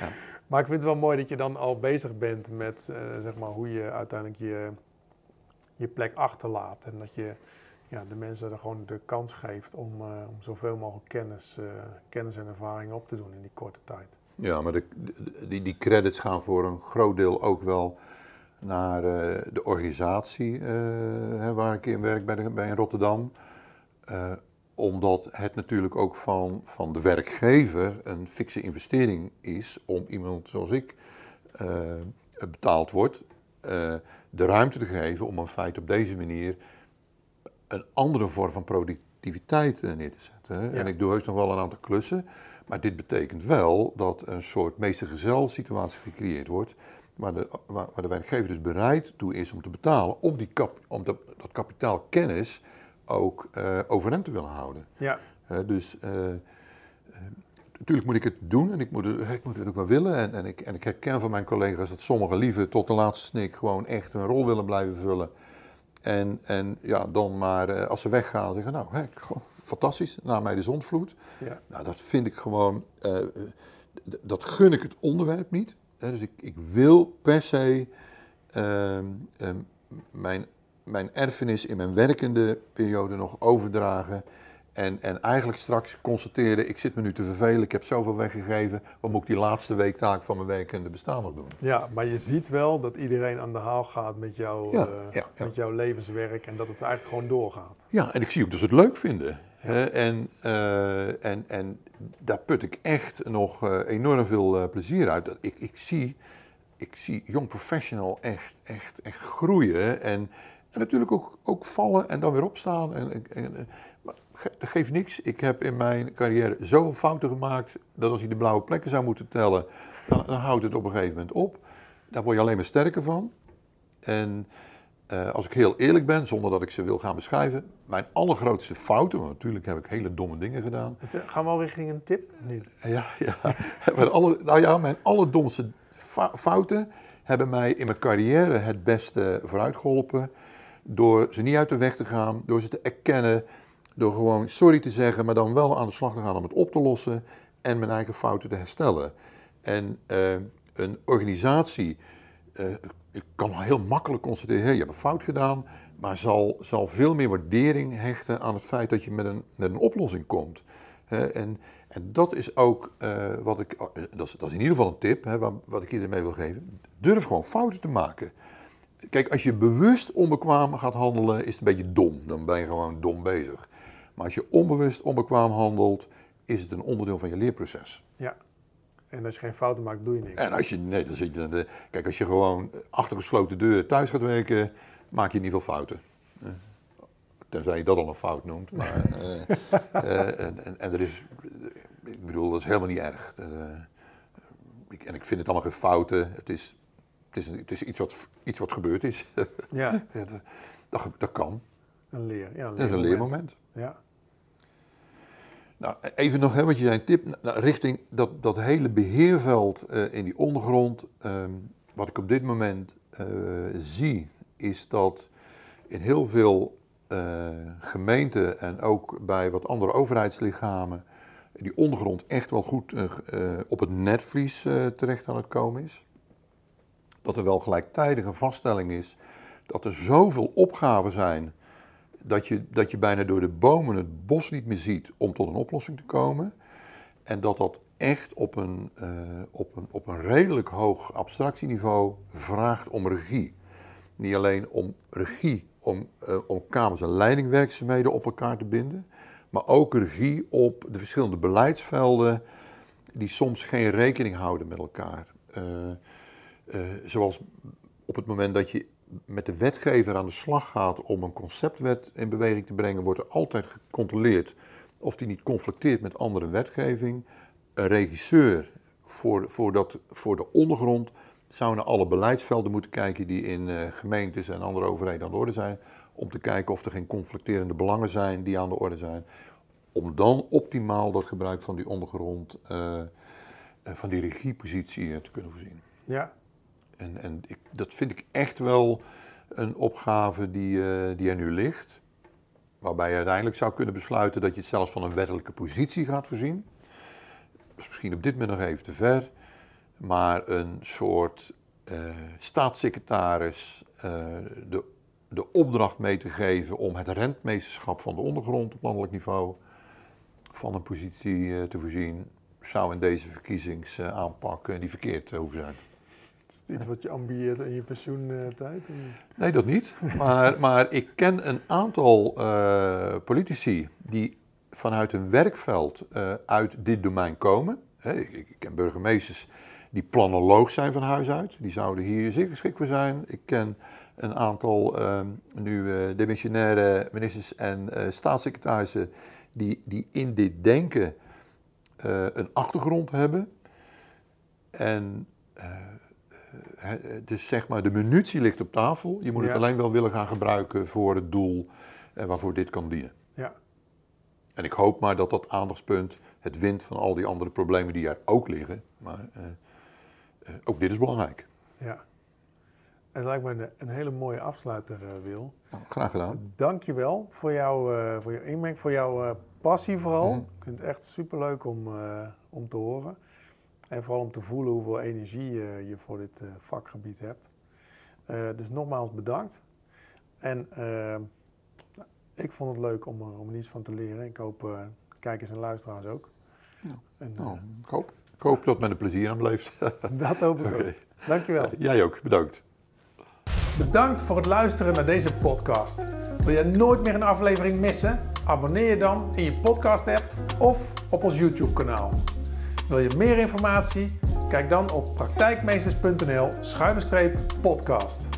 ja. maar ik vind het wel mooi dat je dan al bezig bent met zeg maar, hoe je uiteindelijk je, je plek achterlaat. En dat je ja, de mensen er gewoon de kans geeft om, om zoveel mogelijk kennis, kennis en ervaring op te doen in die korte tijd. Ja, maar de, die, die credits gaan voor een groot deel ook wel naar uh, de organisatie waar ik in werk bij, bij in Rotterdam. Omdat het natuurlijk ook van, van de werkgever een fikse investering is om iemand zoals ik betaald wordt, de ruimte te geven om in feite op deze manier een andere vorm van productiviteit neer te zetten. Ja. En ik doe heus nog wel een aantal klussen, maar dit betekent wel dat een soort meester-gezel situatie gecreëerd wordt waar de, waar, de werkgever dus bereid toe is om te betalen om, die kap, om dat, dat kapitaalkennis ook uh, over hem te willen houden. Ja. Uh, dus uh, natuurlijk moet ik het doen en ik moet het, ik moet het ook wel willen. En, en, ik, en ik herken van mijn collega's dat sommigen liever tot de laatste snik gewoon echt hun rol willen blijven vullen. En, en ja, dan maar als ze weggaan zeggen, nou, hè, fantastisch, na mij de zondvloed. Ja. Nou, dat vind ik gewoon, dat gun ik het onderwerp niet dus ik, ik, wil per se uh, uh, mijn, mijn erfenis in mijn werkende periode nog overdragen. En, en eigenlijk straks constateren, ik zit me nu te vervelen, ik heb zoveel weggegeven, wat moet ik die laatste weektaak van mijn werkende bestaan nog doen? Ja, maar je ziet wel dat iedereen aan de haal gaat met, jou, ja, uh, ja, met jouw levenswerk en dat het eigenlijk gewoon doorgaat. Ja, en ik zie ook dat ze het leuk vinden. En, uh, en, en daar put ik echt nog uh, enorm veel plezier uit. Ik, ik, zie, ik zie Young Professional echt, echt, echt groeien. En, en natuurlijk ook, ook vallen en dan weer opstaan. En, en, dat geeft niks. Ik heb in mijn carrière zoveel fouten gemaakt dat als ik de blauwe plekken zou moeten tellen, dan, dan houdt het op een gegeven moment op. Daar word je alleen maar sterker van. En eh, als ik heel eerlijk ben, zonder dat ik ze wil gaan beschrijven, mijn allergrootste fouten, want natuurlijk heb ik hele domme dingen gedaan. Dus, eh, gaan we al richting een tip? of niet? Ja, ja. Mijn alle, nou ja, mijn allerdomste fouten hebben mij in mijn carrière het beste vooruit geholpen. Door ze niet uit de weg te gaan, door ze te erkennen, door gewoon sorry te zeggen, maar dan wel aan de slag te gaan om het op te lossen en mijn eigen fouten te herstellen. En eh, een organisatie, ik kan heel makkelijk constateren, hey, je hebt een fout gedaan, maar zal, zal veel meer waardering hechten aan het feit dat je met een, met een oplossing komt. En, en dat is ook eh, wat ik, dat is, in ieder geval een tip, wat, wat ik iedereen mee wil geven. Durf gewoon fouten te maken. Kijk, als je bewust onbekwaam gaat handelen, is het een beetje dom. Dan ben je gewoon dom bezig. Maar als je onbewust onbekwaam handelt, is het een onderdeel van je leerproces. Ja. En als je geen fouten maakt, doe je niks. En als je, nee, dan zit je kijk, als je gewoon achter een gesloten deur thuis gaat werken, maak je niet veel fouten. Eh, Tenzij je dat al een fout noemt. Maar, eh, eh, en, en, en er is, ik bedoel, dat is helemaal niet erg. Ik, en ik vind het allemaal geen fouten. Het is, het is, het is iets, wat, iets wat gebeurd is. Ja, Ja, dat, dat, ge- dat kan. een leer. Ja, Dat is een leermoment. Ja. Nou, even nog, hè, wat je zei, een tip richting dat, dat hele beheerveld eh, in die ondergrond. ehm, wat ik op dit moment eh, zie, is dat in heel veel eh, gemeenten en ook bij wat andere overheidslichamen die ondergrond echt wel goed op het netvlies terecht aan het komen is. Dat er wel gelijktijdig een vaststelling is dat er zoveel opgaven zijn dat je, dat je bijna door de bomen het bos niet meer ziet om tot een oplossing te komen. En dat dat echt op een, eh, op een, op een redelijk hoog abstractieniveau vraagt om regie. Niet alleen om regie, om, eh, om kamers- en leidingwerkzaamheden op elkaar te binden, maar ook regie op de verschillende beleidsvelden die soms geen rekening houden met elkaar. Eh, zoals op het moment dat je met de wetgever aan de slag gaat om een conceptwet in beweging te brengen, wordt er altijd gecontroleerd of die niet conflicteert met andere wetgeving. Een regisseur voor, voor, dat, voor de ondergrond zou naar alle beleidsvelden moeten kijken die in eh, gemeentes en andere overheden aan de orde zijn, om te kijken of er geen conflicterende belangen zijn die aan de orde zijn. Om dan optimaal dat gebruik van die ondergrond, eh, eh, van die regiepositie te kunnen voorzien. Ja. En, en ik, dat vind ik echt wel een opgave die, eh, die er nu ligt. Waarbij je uiteindelijk zou kunnen besluiten dat je het zelfs van een wettelijke positie gaat voorzien. Dat is misschien op dit moment nog even te ver. Maar een soort eh, staatssecretaris eh, de, de opdracht mee te geven om het rentmeesterschap van de ondergrond op landelijk niveau van een positie te voorzien, zou in deze verkiezingsaanpak niet verkeerd hoeven zijn. Is het iets wat je ambieert in je pensioentijd? Nee, dat niet. Maar, maar ik ken een aantal eh, politici die vanuit een werkveld eh, uit dit domein komen. Ik, ik ken burgemeesters die planoloog zijn van huis uit. Die zouden hier zeer geschikt voor zijn. Ik ken een aantal eh, nu eh demissionaire ministers en staatssecretarissen die, die in dit denken een achtergrond hebben. En Dus zeg maar, de munitie ligt op tafel. Je moet het alleen wel willen gaan gebruiken voor het doel eh, waarvoor dit kan dienen. Ja. En ik hoop maar dat dat aandachtspunt het wint van al die andere problemen die er ook liggen. Maar eh, eh, ook dit is belangrijk. ja. Het lijkt me een, een hele mooie afsluiter, eh, Wil. Nou, graag gedaan. Dank je wel voor, jou, eh, voor jouw inbreng, voor jouw eh, passie vooral. Mhm. Ik vind het echt superleuk om, eh, om te horen. En vooral om te voelen hoeveel energie eh, je voor dit eh, vakgebied hebt. Eh, dus nogmaals bedankt. En eh, nou, ik vond het leuk om, er- om er iets van te leren. Ik hoop eh, kijkers en luisteraars ook. Ja. En, eh, Nou, ik, hoop, ik hoop dat men er plezier aan beleeft. dat hoop ik Oké. ook. Dankjewel. Jij ook, bedankt. Bedankt voor het luisteren naar deze podcast. Wil je nooit meer een aflevering missen? Abonneer je dan in je podcast-app of op ons YouTube-kanaal. Wil je meer informatie? Kijk dan op praktijkmeesters.nl-podcast.